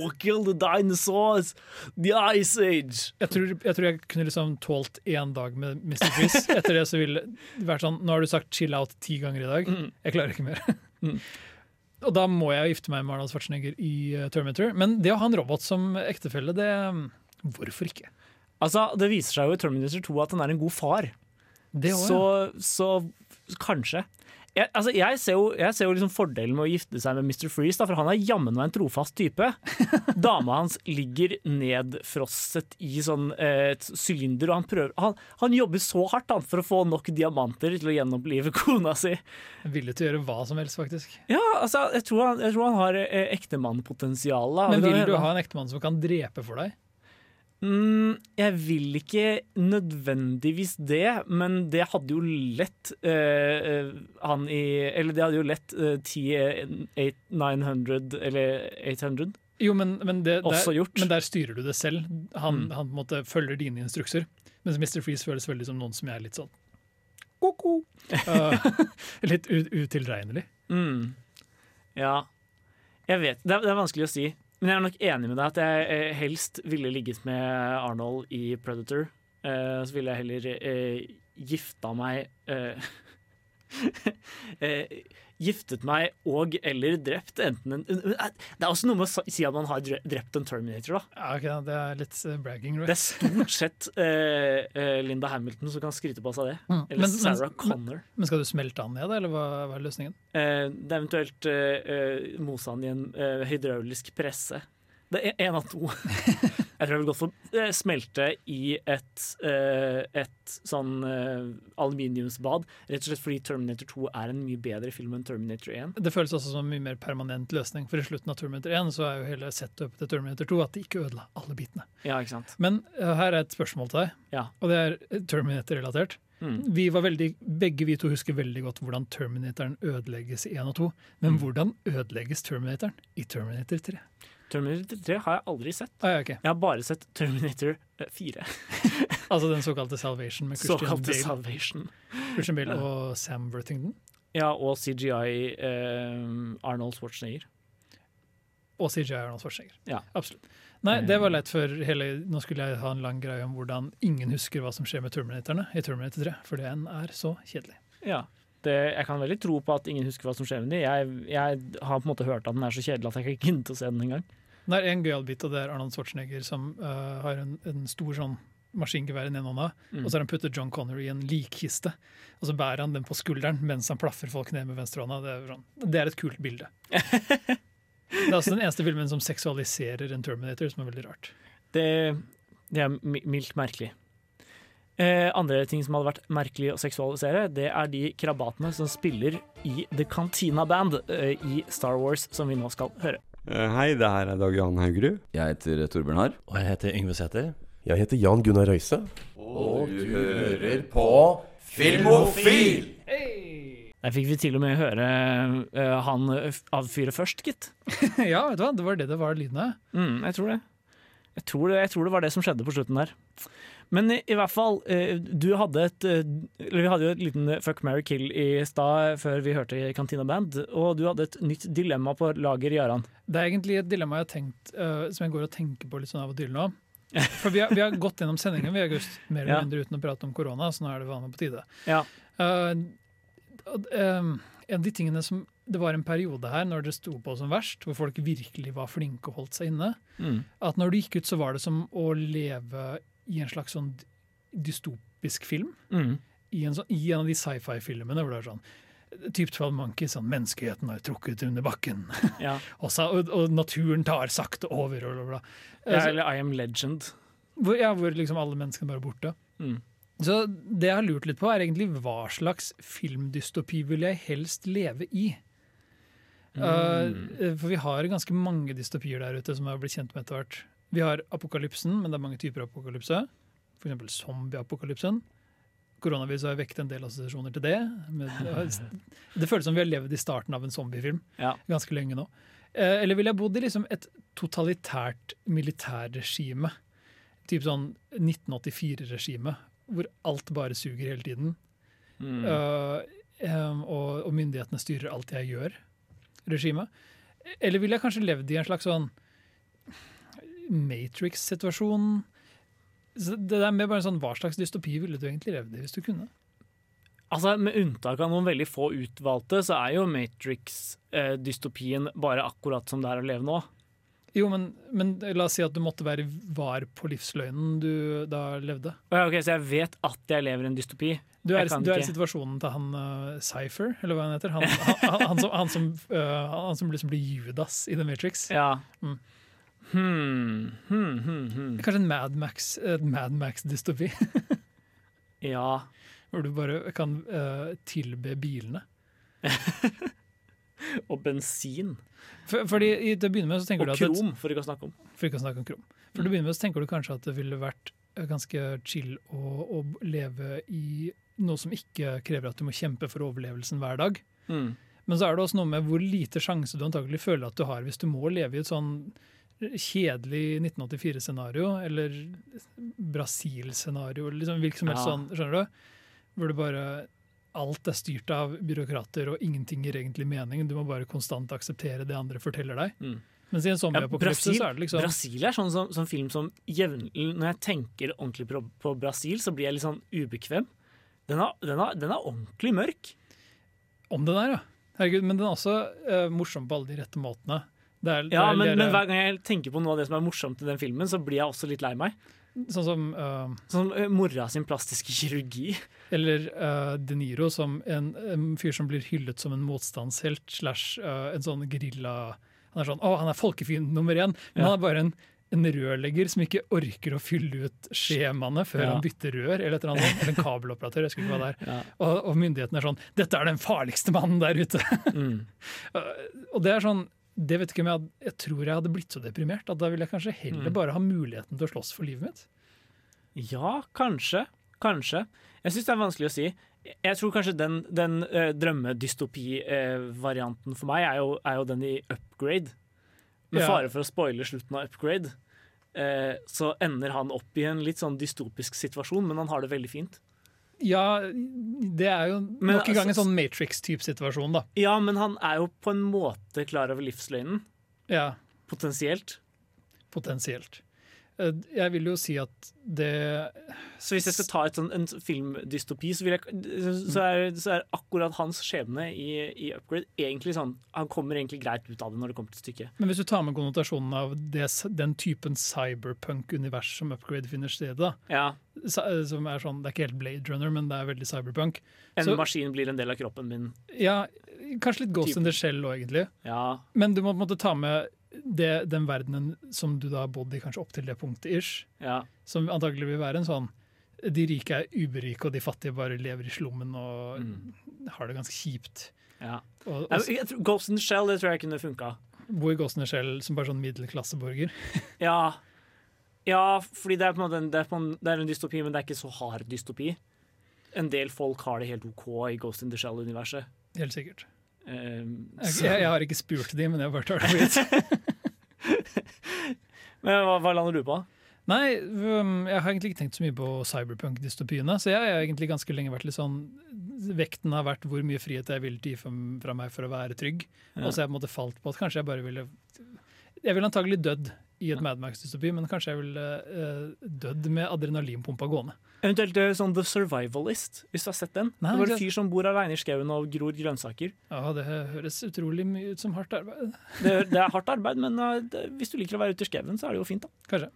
Or kill the dinosaurs! The Ice Age! Jeg tror jeg, tror jeg kunne liksom tålt én dag med Mr. Freeze. Etter det så ville det vært sånn Nå har du sagt 'chill out' ti ganger i dag. Jeg klarer ikke mer. Og da må jeg gifte meg med Arnold Schwarzenegger i uh, Terminator. Men det å ha en robot som ektefelle, det um, Hvorfor ikke? Altså, Det viser seg jo i Terminator 2 at han er en god far. Det også, så, så kanskje. jeg, altså, jeg ser jo, jeg ser jo liksom fordelen med å gifte seg med Mr. Freeze, da, for han er jammen meg en trofast type. Dama hans ligger nedfrosset i sånn eh, et sylinder, og han, prøver, han, han jobber så hardt han, for å få nok diamanter til å gjenopplive kona si. Villig til å gjøre hva som helst, faktisk. Ja, altså, jeg tror han, jeg tror han har eh, ektemannpotensial. da. Men vil du ha en ektemann som kan drepe for deg? Mm, jeg vil ikke nødvendigvis det, men det hadde jo lett eh, eh, han i Eller det hadde jo lett uh, 10, 8, 900 eller 800 Jo, men, men, det, der, men der styrer du det selv. Han, Mm. han på en måte følger dine instrukser. Mens Mr. Freeze føles veldig som noen som er litt sånn Ko-ko. Uh, litt utilregnelig. Mm. Ja, jeg vet. Det er, det er vanskelig å si. Men jeg er nok enig med deg at jeg eh, helst ville ligget med Arnold i Predator. Eh, så ville jeg heller eh, gifta meg eh, Giftet meg og eller drept enten en Det er også noe med å si at man har drept en Terminator, da. Ja, okay, Det er litt eh, bragging. Right? Det er stort sett eh, eh, Linda Hamilton som kan skryte på seg det. Mm. Eller Men- Sarah men- Connor. Men skal du smelte han ned, da, eller hva, hva er løsningen? Eh, det er eventuelt eh, eh, mose han i en hydraulisk presse. Det er én av to. Jeg tror jeg vil gå for eh, smelte i et, eh, et sånn eh, aluminiumsbad. Rett og slett fordi Terminator 2 er en mye bedre film enn Terminator 1. Det føles også som en mye mer permanent løsning. For i slutten av Terminator 1 så er jo hele setupet til Terminator 2 at de ikke ødela alle bitene. Ja, ikke sant? Men her er et spørsmål til deg, Ja. og det er Terminator-relatert. Mm. Vi var veldig, begge vi to husker veldig godt hvordan Terminatoren ødelegges i 1 og 2. Men Mm. hvordan ødelegges Terminatoren i Terminator 3? Terminator 3 har jeg aldri sett. Ah, ja, ok. Jeg har bare sett Terminator eh, 4. Altså den såkalte Salvation med Christian Bale, Salvation. Christian Bale og Sam Worthington. Ja, og CGI eh, Arnold Schwarzenegger. Og CGI Arnold Schwarzenegger. Ja. Absolutt. Nei, det var lett for hele Nå skulle jeg ha en lang greie om hvordan ingen husker hva som skjer med Terminatorene i Terminator 3, for den er så kjedelig. Ja. Det, jeg kan veldig tro på at ingen husker hva som skjer med dem. Jeg, jeg har på en måte hørt at den er så kjedelig at jeg ikke gidder å se den engang. Det er en gøyal bit, og det er Arnold Schwarzenegger som uh, har en, en stor sånn maskingevær i den ene hånda, Mm. og så har han puttet John Connor i en likkiste, og så bærer han den på skulderen mens han plaffer folk ned med venstrehånda. Det, er sånn, det er et kult bilde. det er altså den eneste filmen som seksualiserer en Terminator, som er veldig rart. Det, det er mildt merkelig. Eh, andre ting som hadde vært merkelig å seksualisere, det er de krabatene som spiller i The Cantina Band eh, i Star Wars, som vi nå skal høre. Eh, Hei, det her er Dag Johan Haugerud. Jeg heter Torbjørn Harr. Og jeg heter Yngve Sæther. Jeg heter Jan Gunnar Røise. Og du hører på Filmofil! Der fikk vi til og med høre uh, han avfyre først, gitt. ja, vet du hva, det var det det var lyden av. Mm, jeg tror det. Jeg tror det. Jeg tror det var det som skjedde på slutten der. Men i, i hvert fall, eh, du hadde et eh, Eller vi hadde jo et liten fuck, marry, kill i stad før vi hørte Cantina Band, og du hadde et nytt dilemma på lager, Jaran. Det er egentlig et dilemma jeg har tenkt, uh, som jeg går og tenker på litt sånn av og til nå. For vi har, vi har gått gjennom sendingen i august, mer eller Ja. mindre uten å prate om korona, så nå er det vanlig på tide. Ja. Uh, um, en av de tingene som Det var en periode her når det sto på som verst, hvor folk virkelig var flinke og holdt seg inne. Mm. At når du gikk ut, så var det som å leve i en slags sånn dystopisk film. Mm. I en, sånn, I en av de sci-fi-filmene hvor det er sånn Typ 12 Monkeys, sånn menneskeheten har trukket under bakken. Ja. og, så, og, og naturen tar sakte over. Og bla, bla. Ja, Altså, eller I Am Legend. hvor, ja, hvor liksom alle menneskene bare er borte. Mm. Så det jeg har lurt litt på, er egentlig hva slags filmdystopi vil jeg helst leve i? Mm. For vi har ganske mange dystopier der ute som har blitt kjent med etter hvert. Vi har apokalypsen, men det er mange typer apokalypse. F.eks. zombieapokalypsen. Koronaviruset har vekket en del assosiasjoner til det. Men det føles som vi har levd i starten av en zombiefilm Ja. ganske lenge nå. Eh, Eller ville jeg bodd i liksom et totalitært militærregime? Typ sånn 1984-regime, hvor alt bare suger hele tiden. Mm. Uh, og, og myndighetene styrer alt jeg gjør. Regime. Eller ville jeg kanskje levd i en slags sånn Matrix-situasjon? Det der med bare sånn, Hva slags dystopi ville du egentlig levd i hvis du kunne? Altså, Med unntak av noen veldig få utvalgte, så er jo Matrix-dystopien bare akkurat som det er å leve nå. Jo, men, men la oss si at du måtte være var på livsløgnen du da levde. Ok, Så jeg vet at jeg lever i en dystopi? Du er, du er i situasjonen til han uh, Cypher, eller hva han heter. Han, han, han, som, han, som, uh, han som liksom blir Judas i The Matrix. Ja. Mm. Hmm, hmm, hmm, hmm. Kanskje en Mad Max, Mad Max-dystopi. Ja. Hvor du bare kan uh, tilbe bilene. Og bensin. For, fordi i- til å begynne med så tenker Og du at Og krom, for ikke å snakke om. For ikke å snakke om krom. For til å begynne med så tenker du kanskje at det ville vært ganske chill å, å leve i noe som ikke krever at du må kjempe for overlevelsen hver dag. Mm. Men så er det også noe med hvor lite sjanse du antagelig føler at du har hvis du må leve i et sånn kjedelig 1984-scenario, eller Brasil-scenario, liksom hvilket som helst Ja. sånn, skjønner du? Hvor det bare Alt er styrt av byråkrater, og ingenting gir egentlig mening. Du må bare konstant akseptere det andre forteller deg. Mm. Mens i en zombieapokalypse Brasil, så er det liksom Brasil er sånn som, som film som jevnlig Når jeg tenker ordentlig på, på Brasil, så blir jeg litt sånn ubekvem. Den er, den er, den er ordentlig mørk. Om den er, ja. Herregud, men den er også uh, morsom på alle de rette måtene. Det er, Ja, men, det er- men hver gang jeg tenker på noe av det som er morsomt i den filmen, så blir jeg også litt lei meg. Sånn som uh, Sånn eh, mora sin plastiske kirurgi. Eller uh, De Niro som en, en fyr som blir hyllet som en motstandshelt slash uh, en sånn grilla... Han er sånn 'Å, han er folkefienden nummer én', men Ja. han er bare en, en rørlegger som ikke orker å fylle ut skjemaene før Ja. han bytter rør, eller et eller annet. Eller en kabeloperatør, jeg husker ikke hva det er. Ja. Og, og myndighetene er sånn 'Dette er den farligste mannen der ute'. Mm. og det er sånn det vet ikke om jeg, jeg tror jeg hadde blitt så deprimert at da ville jeg kanskje heller Mm. bare ha muligheten til å slåss for livet mitt. Ja, kanskje. Kanskje. Jeg syns det er vanskelig å si. Jeg tror kanskje den, den uh, drømmedystopi-varianten for meg er jo, er jo den i Upgrade. Med fare for å spoile slutten av Upgrade, eh, så ender han opp i en litt sånn dystopisk situasjon, men han har det veldig fint. Ja, det er jo Men nok en gang en altså- sånn Matrix-type situasjon, da. Ja, men han er jo på en måte klar over livsløgnen. Ja, Potensielt. potensielt. Eh, Jeg vil jo si at det Så hvis jeg skal ta et sånn, en filmdystopi, så, jeg, så, er, så er akkurat hans skjebne i, i Upgrade egentlig sånn Han kommer egentlig greit ut av det når det kommer til stykket. Men hvis du tar med konnotasjonen av det, den typen cyberpunk-univers som Upgrade finner sted, i, Ja. som er sånn, Det er ikke helt Blade Runner, men det er veldig cyberpunk. En Så- maskin blir en del av kroppen min. Ja, Kanskje litt Ghost in the Shell òg, egentlig. Ja. Men du må på en måte ta med det, den verdenen som du da har bodd i kanskje opp til det punktet, ish. Ja. Som antagelig vil være en sånn De rike er uberike, og de fattige bare lever i slummen og Mm. har det ganske kjipt. Ja. Og, og Jeg, tror, Ghost in the Shell det tror jeg kunne funka. bo i Ghost in the Shell som bare sånn middelklasseborger. Ja. ja, fordi det er, på en måte en, det, er på en, det er en dystopi, men det er ikke så hard dystopi. En del folk har det helt OK i Ghost in the Shell-universet. Helt sikkert. Um, Jeg, jeg, har ikke spurt de, men jeg har bare tar det. Men hva, hva lander du på? Nei, um, jeg har egentlig ikke tenkt så mye på cyberpunk-dystopiene. Så jeg har egentlig ganske lenge vært litt sånn Vekten har vært hvor mye frihet jeg vil gi fra meg for å være trygg. Ja. Og så har jeg på en måte falt på at kanskje jeg bare ville Jeg ville antagelig dødd i et Mad Max-dystopi, men kanskje jeg ville uh, dødd med adrenalinpumpa gående. Eventuelt eh, sånn The Survivalist, hvis du har sett den. Nei, det var en fyr som bor aleine i skauen og gror grønnsaker. Ja, det høres utrolig mye ut som hardt arbeid. Det, det er hardt arbeid, men uh, det, hvis du liker å være ute i skauen, så er det jo fint, da. Kanskje.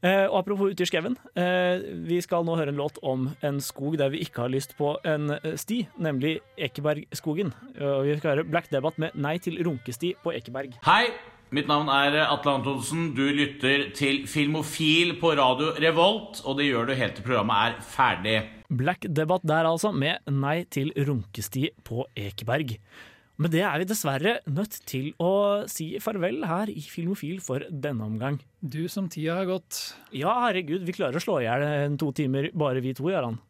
Uh, og apropos ute i skauen. Eh, vi skal nå høre en låt om en skog der vi ikke har lyst på en eh, sti, nemlig Ekebergskogen. Og vi skal høre Black Debate med Nei til runkesti på Ekeberg. Hei, mitt navn er Atle Antonsen. Du lytter til Filmofil på radio Revolt, og det gjør du helt til programmet er ferdig. Black debatt der, altså, med Nei til runkesti på Ekeberg. Men det er vi dessverre nødt til å si farvel her i Filmofil for denne omgang. Du som tida har gått. Ja, herregud, vi klarer å slå i hjel to timer, bare vi to, Jarand.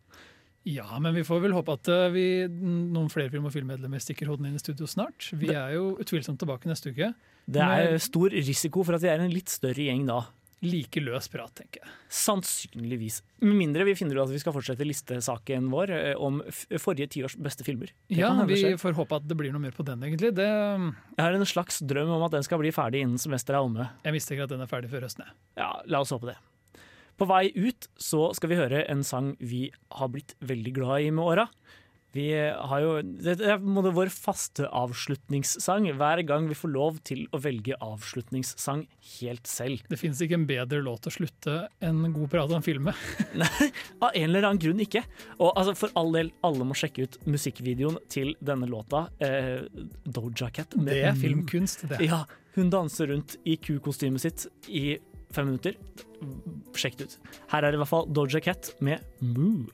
Ja, men vi får vel håpe at eh, vi, noen flere Film- og filmmedlemmer stikker hodene inn i studio snart. Vi er jo utvilsomt tilbake neste uke. Det er stor risiko for at vi er en litt større gjeng da. like løs prat, tenker jeg. Sannsynligvis. Med mindre vi finner ut at vi skal fortsette listesaken vår eh, om forrige tiårs beste filmer. Det Ja, vi får håpe at det blir noe mer på den, egentlig. Det, Jeg har en slags drøm om at den skal bli ferdig innen semesteret er omme. jeg mistenker at den er ferdig før høsten. jeg. Ja, la oss håpe det. På vei ut så skal vi høre en sang vi har blitt veldig glad i med åra. Vi har jo Det er vår faste avslutningssang hver gang vi får lov til å velge avslutningssang helt selv. Det fins ikke en bedre låt å slutte enn god prat om film med. Av en eller annen grunn ikke. Og altså, for all del, alle må sjekke ut musikkvideoen til denne låta. Eh, Doja Cat. med Det er filmkunst, det. Ja, hun danser rundt i kukostymet sitt i fem minutter. Sjekk det ut. Her er det i hvert fall Doja Cat med Moo.